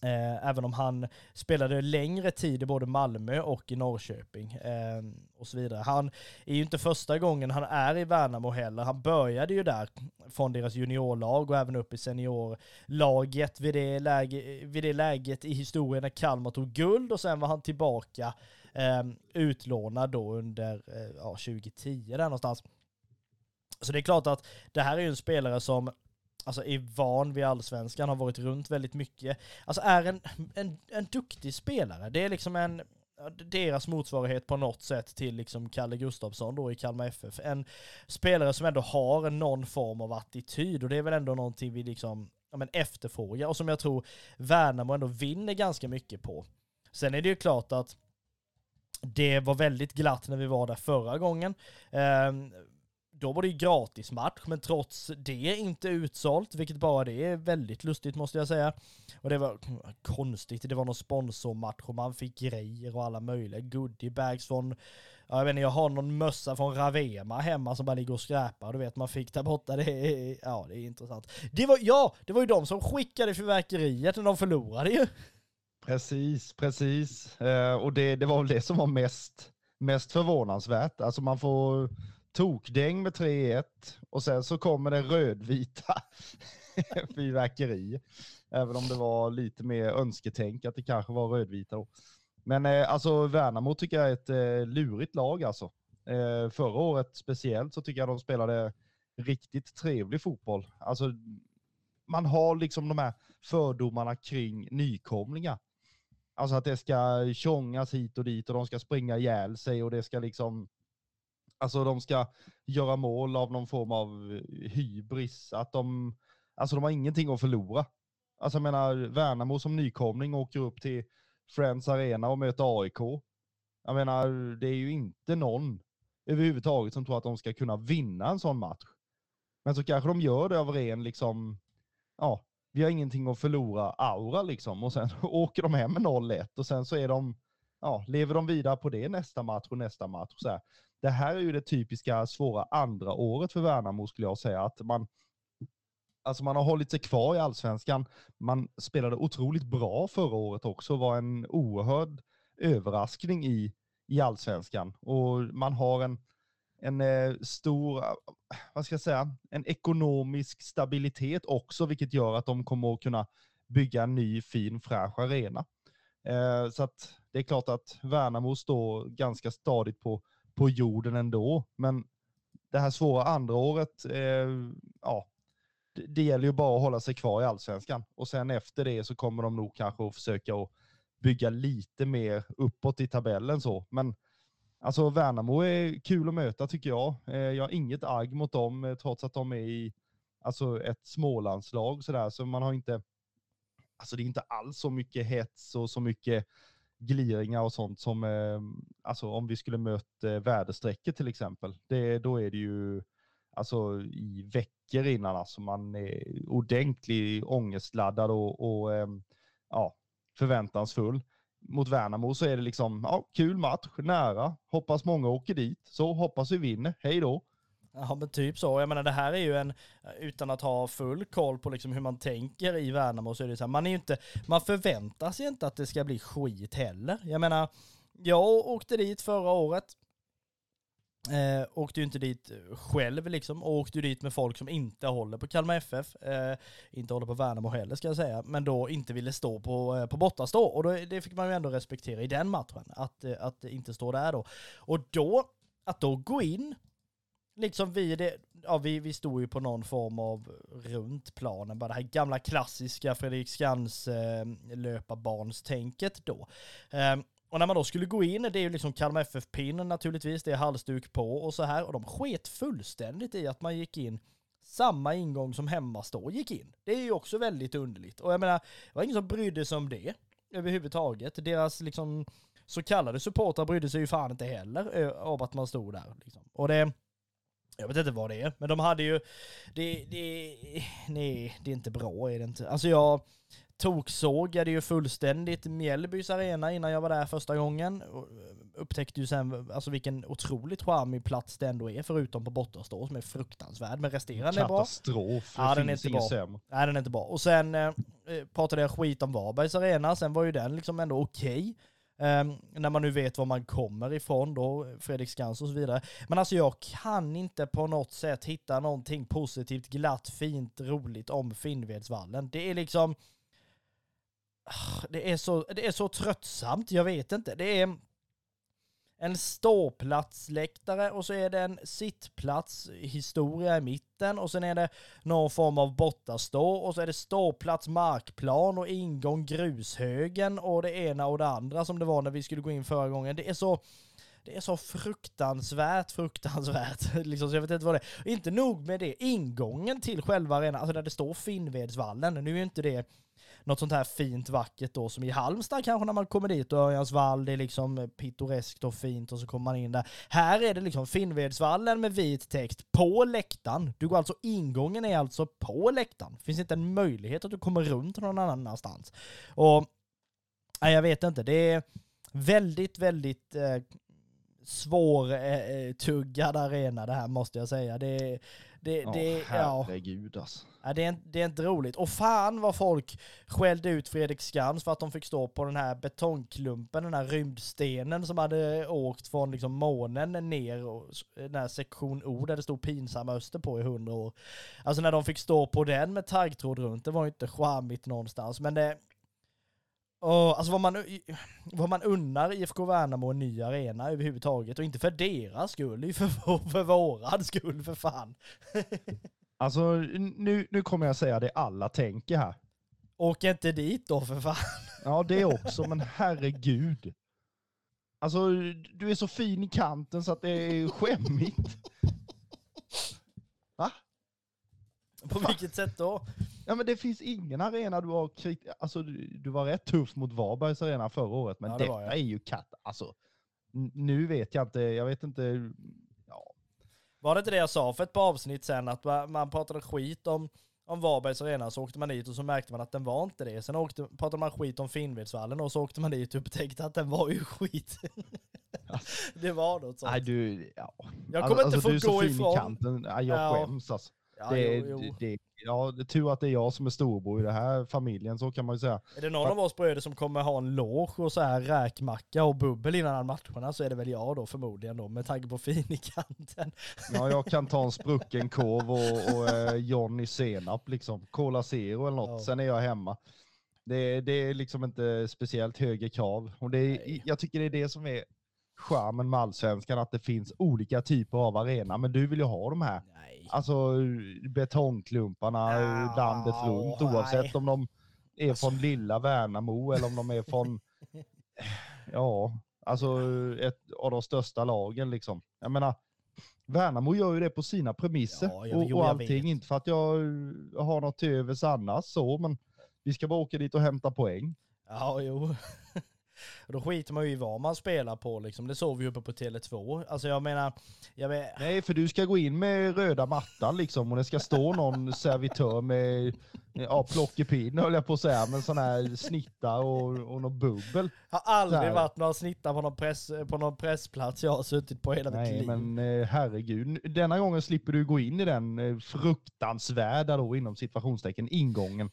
Eh, även om han spelade längre tid i både Malmö och i Norrköping eh, och så vidare. Han är ju inte första gången han är i Värnamo heller. Han började ju där från deras juniorlag och även upp i seniorlaget vid det, läge, vid det läget i historien när Kalmar tog guld och sen var han tillbaka eh, utlånad då under eh, ja, 2010 där någonstans. Så det är klart att det här är ju en spelare som alltså är van vid allsvenskan, har varit runt väldigt mycket. Alltså är en, en, en duktig spelare. Det är liksom en, deras motsvarighet på något sätt till liksom Kalle Gustafsson då i Kalmar FF. En spelare som ändå har någon form av attityd och det är väl ändå någonting vi liksom ja, men efterfrågar och som jag tror Värnamo ändå vinner ganska mycket på. Sen är det ju klart att det var väldigt glatt när vi var där förra gången. Ehm, då var det ju gratismatch, men trots det inte utsålt, vilket bara det är väldigt lustigt måste jag säga. Och det var mm, konstigt, det var någon sponsormatch och man fick grejer och alla möjliga goodiebags från jag vet inte, jag har någon mössa från Ravema hemma som bara ligger och skräpar. Du vet, man fick där borta. Det är, ja, det är intressant. Det var, ja, det var ju de som skickade fyrverkeriet när de förlorade ju. Precis, precis. Eh, och det, det var väl det som var mest, mest förvånansvärt. Alltså man får tokdäng med 3-1 och sen så kommer det rödvita [laughs] fyrverkeri. Även om det var lite mer önsketänk att det kanske var rödvita då. Men eh, alltså Värnamo tycker jag är ett eh, lurigt lag alltså. Eh, förra året speciellt så tycker jag de spelade riktigt trevlig fotboll. Alltså man har liksom de här fördomarna kring nykomlingar. Alltså att det ska tjongas hit och dit och de ska springa ihjäl sig och det ska liksom, alltså de ska göra mål av någon form av eh, hybris. Att de, alltså de har ingenting att förlora. Alltså jag menar, Värnamo som nykomling åker upp till Friends Arena och möter AIK. Jag menar, det är ju inte någon överhuvudtaget som tror att de ska kunna vinna en sån match. Men så kanske de gör det av ren liksom, ja, vi har ingenting att förlora aura liksom. Och sen [laughs] åker de hem med 0-1 och sen så är de, ja, lever de vidare på det nästa match och nästa match. Så här. Det här är ju det typiska svåra andra året för Värnamo skulle jag säga. Att man, alltså man har hållit sig kvar i allsvenskan. Man spelade otroligt bra förra året också. var en oerhörd överraskning i, i allsvenskan. Och man har en, en eh, stor, vad ska jag säga, en ekonomisk stabilitet också, vilket gör att de kommer att kunna bygga en ny fin fräsch arena. Eh, så att det är klart att Värnamo står ganska stadigt på, på jorden ändå, men det här svåra andra året, eh, ja, det, det gäller ju bara att hålla sig kvar i allsvenskan och sen efter det så kommer de nog kanske att försöka att bygga lite mer uppåt i tabellen så, men Alltså Värnamo är kul att möta tycker jag. Eh, jag har inget agg mot dem eh, trots att de är i alltså ett Smålandslag sådär. Så man har inte, alltså det är inte alls så mycket hets och så mycket gliringar och sånt som, eh, alltså om vi skulle möta eh, väderstrecket till exempel. Det, då är det ju, alltså i veckor innan alltså man är ordentligt ångestladdad och, och ehm, ja, förväntansfull mot Värnamo så är det liksom, ja, kul match, nära, hoppas många åker dit, så hoppas vi vinner, hej då. Ja men typ så. Jag menar det här är ju en, eh, utan att ha full koll på liksom hur man tänker i Värnamo så är det så här, man är ju inte, man förväntar sig inte att det ska bli skit heller. Jag menar, jag åkte dit förra året, Eh, åkte ju inte dit själv liksom, och åkte ju dit med folk som inte håller på Kalmar FF, eh, inte håller på Värnamo heller ska jag säga, men då inte ville stå på, eh, på bortastå. Och då, det fick man ju ändå respektera i den matchen, att, eh, att inte stå där då. Och då, att då gå in, liksom vi, det, ja, vi, vi stod ju på någon form av runt planen, bara det här gamla klassiska Fredriksskans eh, löparbarnstänket då. Eh, och när man då skulle gå in, det är ju liksom Kalmar FF-pinnen naturligtvis, det är halsduk på och så här. Och de sket fullständigt i att man gick in samma ingång som hemmastå gick in. Det är ju också väldigt underligt. Och jag menar, det var ingen som brydde sig om det överhuvudtaget. Deras liksom så kallade supportrar brydde sig ju fan inte heller av att man stod där. Liksom. Och det, jag vet inte vad det är, men de hade ju, det, det, nej, det är inte bra är det inte. Alltså jag, toksågade ju fullständigt Mjällbys arena innan jag var där första gången. Och eh, upptäckte ju sen alltså vilken otroligt charmig plats det ändå är, förutom på bortastå som är fruktansvärd. Men resterande är bra. Katastrof. Ja, den är inte bra. Sämre. Nej, den är inte bra. Och sen eh, eh, pratade jag skit om Varbergs arena, sen var ju den liksom ändå okej. Okay. Ehm, när man nu vet var man kommer ifrån då, Fredrik Skans och så vidare. Men alltså jag kan inte på något sätt hitta någonting positivt, glatt, fint, roligt om Finnvedsvallen. Det är liksom, ah, det är, så, det är så tröttsamt, jag vet inte. Det är en ståplatsläktare och så är det en sittplats historia i mitten och sen är det någon form av bortastå och så är det ståplats markplan och ingång grushögen och det ena och det andra som det var när vi skulle gå in förra gången. Det är så det är så fruktansvärt, fruktansvärt. [laughs] liksom, så jag vet inte vad det är. Inte nog med det, ingången till själva arenan, alltså där det står Finnvedsvallen, nu är ju inte det något sånt här fint vackert då som i Halmstad kanske när man kommer dit och Örjansvall, det är liksom eh, pittoreskt och fint och så kommer man in där. Här är det liksom Finnvedsvallen med vit text på läktaren. Du går alltså, ingången är alltså på läktaren. Finns inte en möjlighet att du kommer runt någon annanstans. Och, nej jag vet inte, det är väldigt, väldigt eh, svårtuggad arena det här måste jag säga. Det, det, Ja, det, ja. herregud alltså. Ja, det, är, det är inte roligt. Och fan vad folk skällde ut Fredrik Skans för att de fick stå på den här betongklumpen, den här rymdstenen som hade åkt från liksom månen ner, och, den här sektion O där det stod pinsamma öster på i hundra år. Alltså när de fick stå på den med taggtråd runt, det var ju inte charmigt någonstans. Men det... Och, alltså vad man, vad man unnar IFK Värnamo en ny arena överhuvudtaget och inte för deras skull, det för, vår- för våran skull för fan. [laughs] Alltså nu, nu kommer jag säga det alla tänker här. Åk inte dit då för fan. [laughs] Ja det också, men herregud. Alltså du är så fin i kanten så att det är skämmigt. [laughs] Va? På vilket sätt då? Ja men det finns ingen arena du har krit... Alltså du, du var rätt tuff mot Varbergs arena förra året, men Ja, det detta var är ju katt. Alltså, nu vet jag inte, jag vet inte. Ja, Var det inte det jag sa för ett par avsnitt sen, att man pratade skit om, om Varbergs arena, så åkte man dit och så märkte man att den var inte det. Sen åkte, pratade man skit om Finnvedsvallen och så åkte man dit och upptäckte att den var ju skit. [laughs] det var något sånt. nej du, ja. jag kommer inte få du är så gå ifrån... I kanten. Ja, jag Ja. skäms alltså. Ja, det, jo, jo. Det, ja, det är tur att det är jag som är storbror i den här familjen, så kan man ju säga. Är det någon av oss bröder som kommer ha en loge och så här räkmacka och bubbel innan matcherna så är det väl jag då förmodligen då med tanke på fin i kanten. Ja, jag kan ta en [laughs] sprucken korv och, och eh, Johnny senap, liksom. Cola Zero eller något, Ja. sen är jag hemma. Det, det är liksom inte speciellt högre krav. Och det är, jag tycker det är det som är charmen med allsvenskan, att det finns olika typer av arena. Men du vill ju ha de här, Nej. Alltså betongklumparna Ja, landet runt, nej. oavsett om de är Alltså- från lilla Värnamo eller om de är från, [laughs] ja, alltså ett av de största lagen liksom. Jag menar, Värnamo gör ju det på sina premisser Ja, jag- och, och allting. Inte för att jag har något till övers annars så, men vi ska bara åka dit och hämta poäng. Ja, jo. [laughs] Och då skiter man ju i vad man spelar på liksom. Det såg vi ju uppe på Tele2. Alltså jag menar, jag vet, Nej, för du ska gå in med röda mattan liksom och det ska stå någon [laughs] servitör med ja, plockepinn höll jag på att säga, men sån här snitta och, och något bubbel. har aldrig varit några snittar på någon, press, på någon pressplats jag har suttit på hela mitt Nej, liv. men eh, herregud. Denna gången slipper du gå in i den eh, fruktansvärda då inom situationstecken ingången.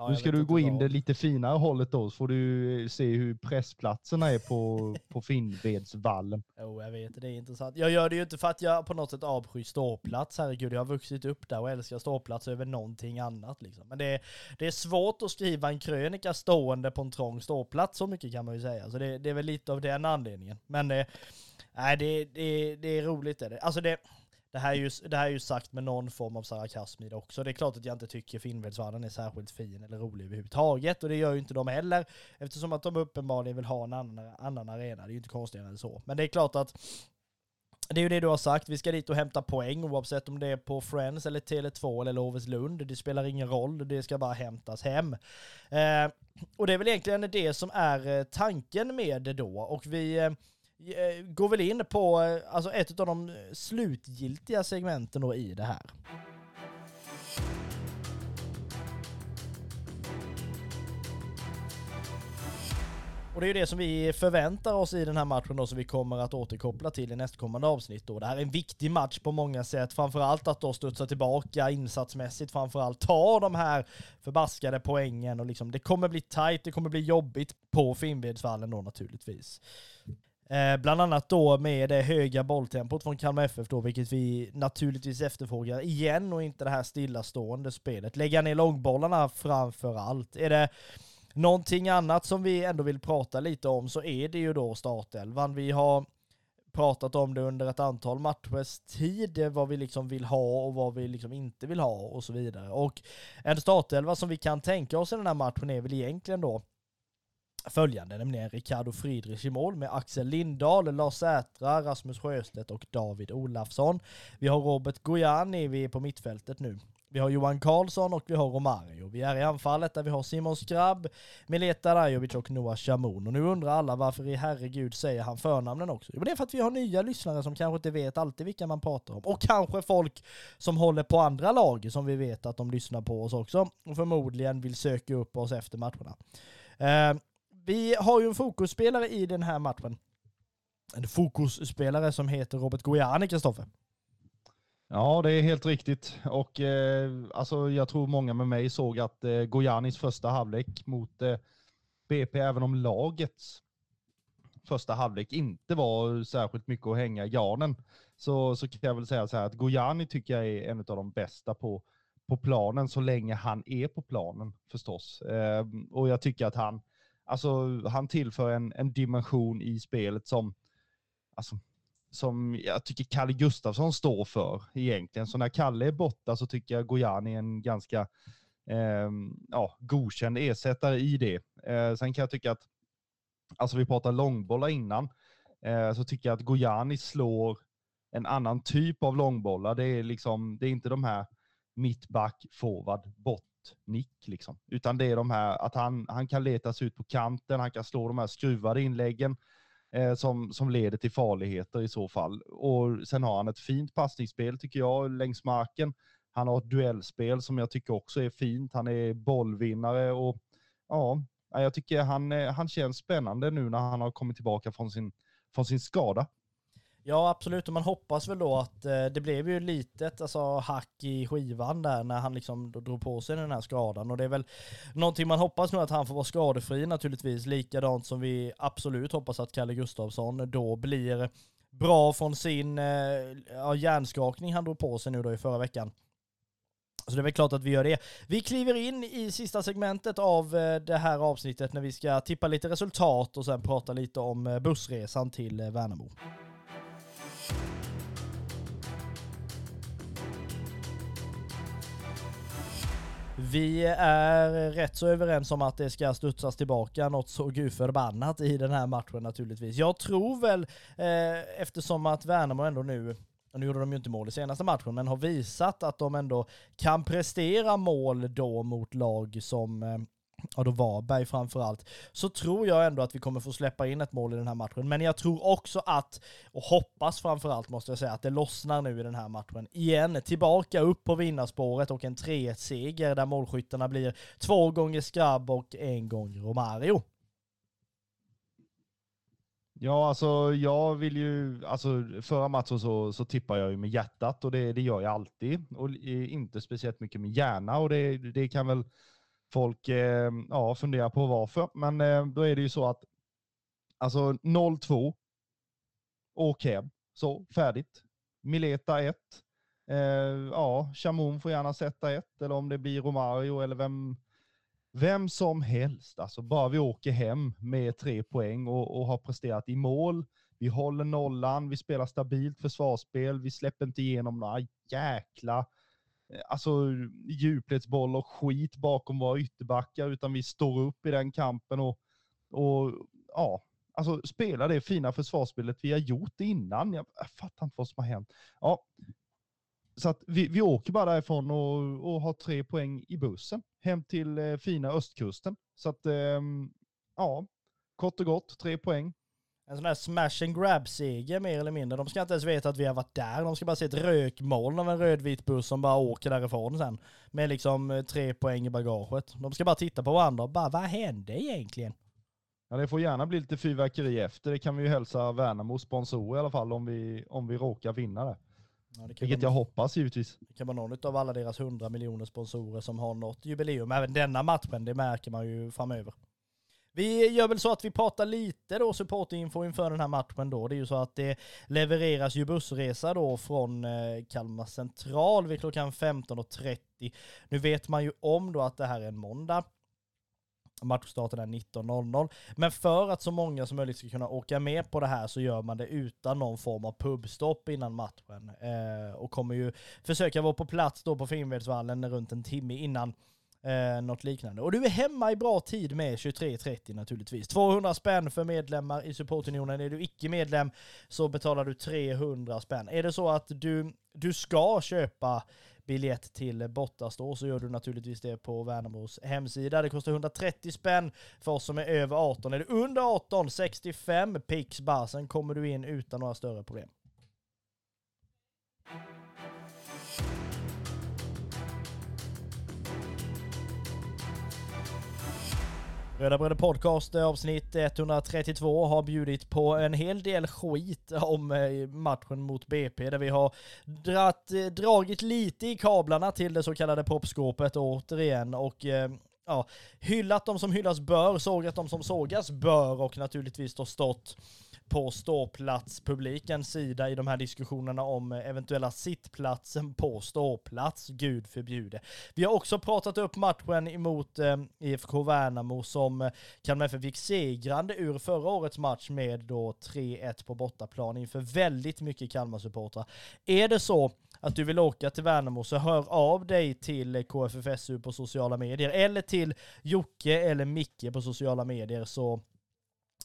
Ja, nu ska du gå in det lite finare hållet då, så får du se hur pressplatserna är på, på Finnvedsvallen. Jo, jag vet, det är intressant. Jag gör det ju inte för att jag på något sätt avskyr ståplats, herregud. Jag har vuxit upp där och älskar ståplats över någonting annat liksom. Men det är, det är svårt att skriva en krönika stående på en trång ståplats, så mycket kan man ju säga. Så det, det är väl lite av den anledningen. Men eh, nej, det, det, det är roligt. Är det. Alltså det, det, här är ju, det här är ju sagt med någon form av sarkasm i det också. Det är klart att jag inte tycker Finnvedsvallen är särskilt fin eller rolig överhuvudtaget. Och det gör ju inte de heller. Eftersom att de uppenbarligen vill ha en annan, annan arena. Det är ju inte konstigare än så. Men det är klart att det är ju det du har sagt, vi ska dit och hämta poäng oavsett om det är på Friends eller Tele2 eller Loveslund. Det spelar ingen roll, det ska bara hämtas hem. Eh, och det är väl egentligen det som är eh, tanken med det då. Och vi eh, Eh, går väl in på eh, alltså ett av de slutgiltiga segmenten då i det här. Och det är ju det som vi förväntar oss i den här matchen då, som vi kommer att återkoppla till i nästkommande avsnitt då. Det här är en viktig match på många sätt, framförallt att då studsa tillbaka insatsmässigt, framförallt ta de här förbaskade poängen och liksom, det kommer bli tight, det kommer bli jobbigt på Finnvedsvallen då naturligtvis. Eh, bland annat då med det höga bolltempot från Kalmar FF då, vilket vi naturligtvis efterfrågar igen och inte det här stillastående spelet. Lägga ner långbollarna framför allt. Är det någonting annat som vi ändå vill prata lite om så är det ju då startelvan. Vi har pratat om det under ett antal matchers tid, eh, vad vi liksom vill ha och vad vi liksom inte vill ha och så vidare. Och en startelva som vi kan tänka oss i den här matchen är väl egentligen då följande, nämligen Ricardo Friedrich i mål med Axel Lindahl, Lars Sätra, Rasmus Sjöstedt och David Olafsson. Vi har Robert Gojani, vi är på mittfältet nu. Vi har Johan Karlsson och vi har Romario. Vi är i anfallet där vi har Simon Skrabb, Mileta Rajovic och Noah Shamoun. Och nu undrar alla varför i herregud säger han förnamnen också? Jo, det är för att vi har nya lyssnare som kanske inte vet alltid vilka man pratar om. Och kanske folk som håller på andra lag som vi vet att de lyssnar på oss också. Och förmodligen vill söka upp oss efter matcherna. Eh, vi har ju en fokusspelare i den här matchen. en fokusspelare som heter Robert Gojani, Kristoffer. Ja, det är helt riktigt. Och eh, alltså, jag tror många med mig såg att eh, Gojanis första halvlek mot eh, BP, även om lagets första halvlek inte var särskilt mycket att hänga i granen, så, så kan jag väl säga så här att Gojani tycker jag är en av de bästa på, på planen, så länge han är på planen förstås. Eh, och jag tycker att han, alltså, han tillför en, en dimension i spelet som, alltså, som jag tycker Kalle Gustafsson står för egentligen. Så när Kalle är borta så tycker jag Gojani är en ganska eh, ja, godkänd ersättare i det. Eh, sen kan jag tycka att, alltså vi pratade långbollar innan, eh, så tycker jag att Gojani slår en annan typ av långbollar. Det är liksom, det är inte de här mittback, forward, bort nick liksom, utan det är de här att han, han kan leta sig ut på kanten, han kan slå de här skruvade inläggen eh, som, som leder till farligheter i så fall. Och sen har han ett fint passningsspel tycker jag längs marken. Han har ett duellspel som jag tycker också är fint. Han är bollvinnare och ja, jag tycker han, eh, han känns spännande nu när han har kommit tillbaka från sin, från sin skada. Ja absolut, och man hoppas väl då att eh, det blev ju litet alltså, hack i skivan där när han liksom drog på sig den här skadan. Och det är väl någonting man hoppas nu att han får vara skadefri naturligtvis, likadant som vi absolut hoppas att Kalle Gustafsson då blir bra från sin eh, ja, hjärnskakning han drog på sig nu då i förra veckan. Så det är väl klart att vi gör det. Vi kliver in i sista segmentet av eh, det här avsnittet när vi ska tippa lite resultat och sen prata lite om eh, bussresan till eh, Värnamo. Vi är rätt så överens om att det ska studsas tillbaka något så gudförbannat i den här matchen naturligtvis. Jag tror väl, eh, eftersom att Värnamo ändå nu nu gjorde de ju inte mål i senaste matchen, men har visat att de ändå kan prestera mål då mot lag som eh, ja då Varberg framförallt, så tror jag ändå att vi kommer få släppa in ett mål i den här matchen. Men jag tror också att, och hoppas framförallt måste jag säga, att det lossnar nu i den här matchen. Igen, tillbaka upp på vinnarspåret och en 3-1-seger där målskyttarna blir två gånger Skrabb och en gång Romario. Ja, alltså jag vill ju, alltså förra matchen så, så tippar jag ju med hjärtat och det, det gör jag alltid och inte speciellt mycket med hjärna och det, det kan väl folk eh, ja, funderar på varför. Men eh, då är det ju så att alltså 0-2, åk hem, så färdigt. Mileta 1. Eh, ja, Chamon får gärna sätta 1 eller om det blir Romario eller vem, vem som helst. Alltså bara vi åker hem med tre poäng och, och har presterat i mål. Vi håller nollan, vi spelar stabilt försvarsspel, vi släpper inte igenom några jäkla Eh, Eh, alltså djupledsboll och skit bakom våra ytterbackar, utan vi står upp i den kampen och, och ja, alltså spela det fina försvarsspelet vi har gjort innan. Jag, jag fattar inte vad som har hänt. Ja, så att vi, vi åker bara därifrån och, och har tre poäng i bussen hem till eh, fina östkusten. Så att, eh, ja, kort och gott, tre poäng en sån här smash and grab-seger mer eller mindre. De ska inte ens veta att vi har varit där. De ska bara se ett rökmoln av en rödvit buss som bara åker därifrån sen. Med liksom eh, tre poäng i bagaget. De ska bara titta på varandra och bara, vad hände egentligen? Ja, det får gärna bli lite fyrverkeri efter. Det kan vi ju hälsa Värnamo sponsorer i alla fall om vi, om vi råkar vinna det. Ja, det Vilket jag hoppas givetvis. Det kan vara någon av alla deras hundra miljoner sponsorer som har något jubileum. Även denna matchen, det märker man ju framöver. Vi gör väl så att vi pratar lite då supportinfo inför den här matchen då. Det är ju så att det levereras ju bussresa då från eh, Kalmar central vid klockan 15.30. Nu vet man ju om då att det här är en måndag. Matchstarten är 19.00. Men för att så många som möjligt ska kunna åka med på det här så gör man det utan någon form av pubstopp innan matchen. Eh, och kommer ju försöka vara på plats då på Finnvedsvallen runt en timme innan Eh, något liknande. Och du är hemma i bra tid med 23.30 naturligtvis. 200 spänn för medlemmar i supportunionen. Är du icke medlem så betalar du 300 spänn. Är det så att du, du ska köpa biljett till bortastå så gör du naturligtvis det på Värnamos hemsida. Det kostar 130 spänn för oss som är över 18. Är du under 18, 65 pix bara, sen kommer du in utan några större problem. Röda Bröder Podcast eh, avsnitt 132 har bjudit på en hel del skit om eh, matchen mot BP där vi har dratt, eh, dragit lite i kablarna till det så kallade proppskåpet återigen och ja, hyllat de som hyllas bör, sågat de som sågas bör och naturligtvis då stått på ståplatspublikens sida i de här diskussionerna om eventuella sittplatsen på ståplats, gud förbjude. Vi har också pratat upp matchen emot eh, IFK Värnamo som eh, Kalmar FF fick segrande ur förra årets match med då 3-1 på bortaplan inför väldigt mycket Kalmar-supportrar. Är det så att du vill åka till Värnamo så hör av dig till KFFSU på sociala medier eller till Jocke eller Micke på sociala medier så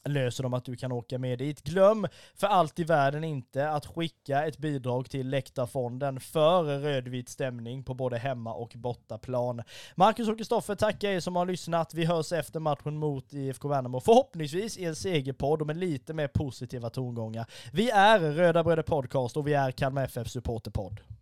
löser de att du kan åka med dit. Glöm för allt i världen inte att skicka ett bidrag till Läktarfonden för rödvit stämning på både hemma och bortaplan. Marcus och Kristoffer tackar er som har lyssnat. Vi hörs efter matchen mot IFK Värnamo, förhoppningsvis i en segerpodd och med lite mer positiva tongångar. Vi är Röda Bröder Podcast och vi är Kalmar FF Supporterpodd.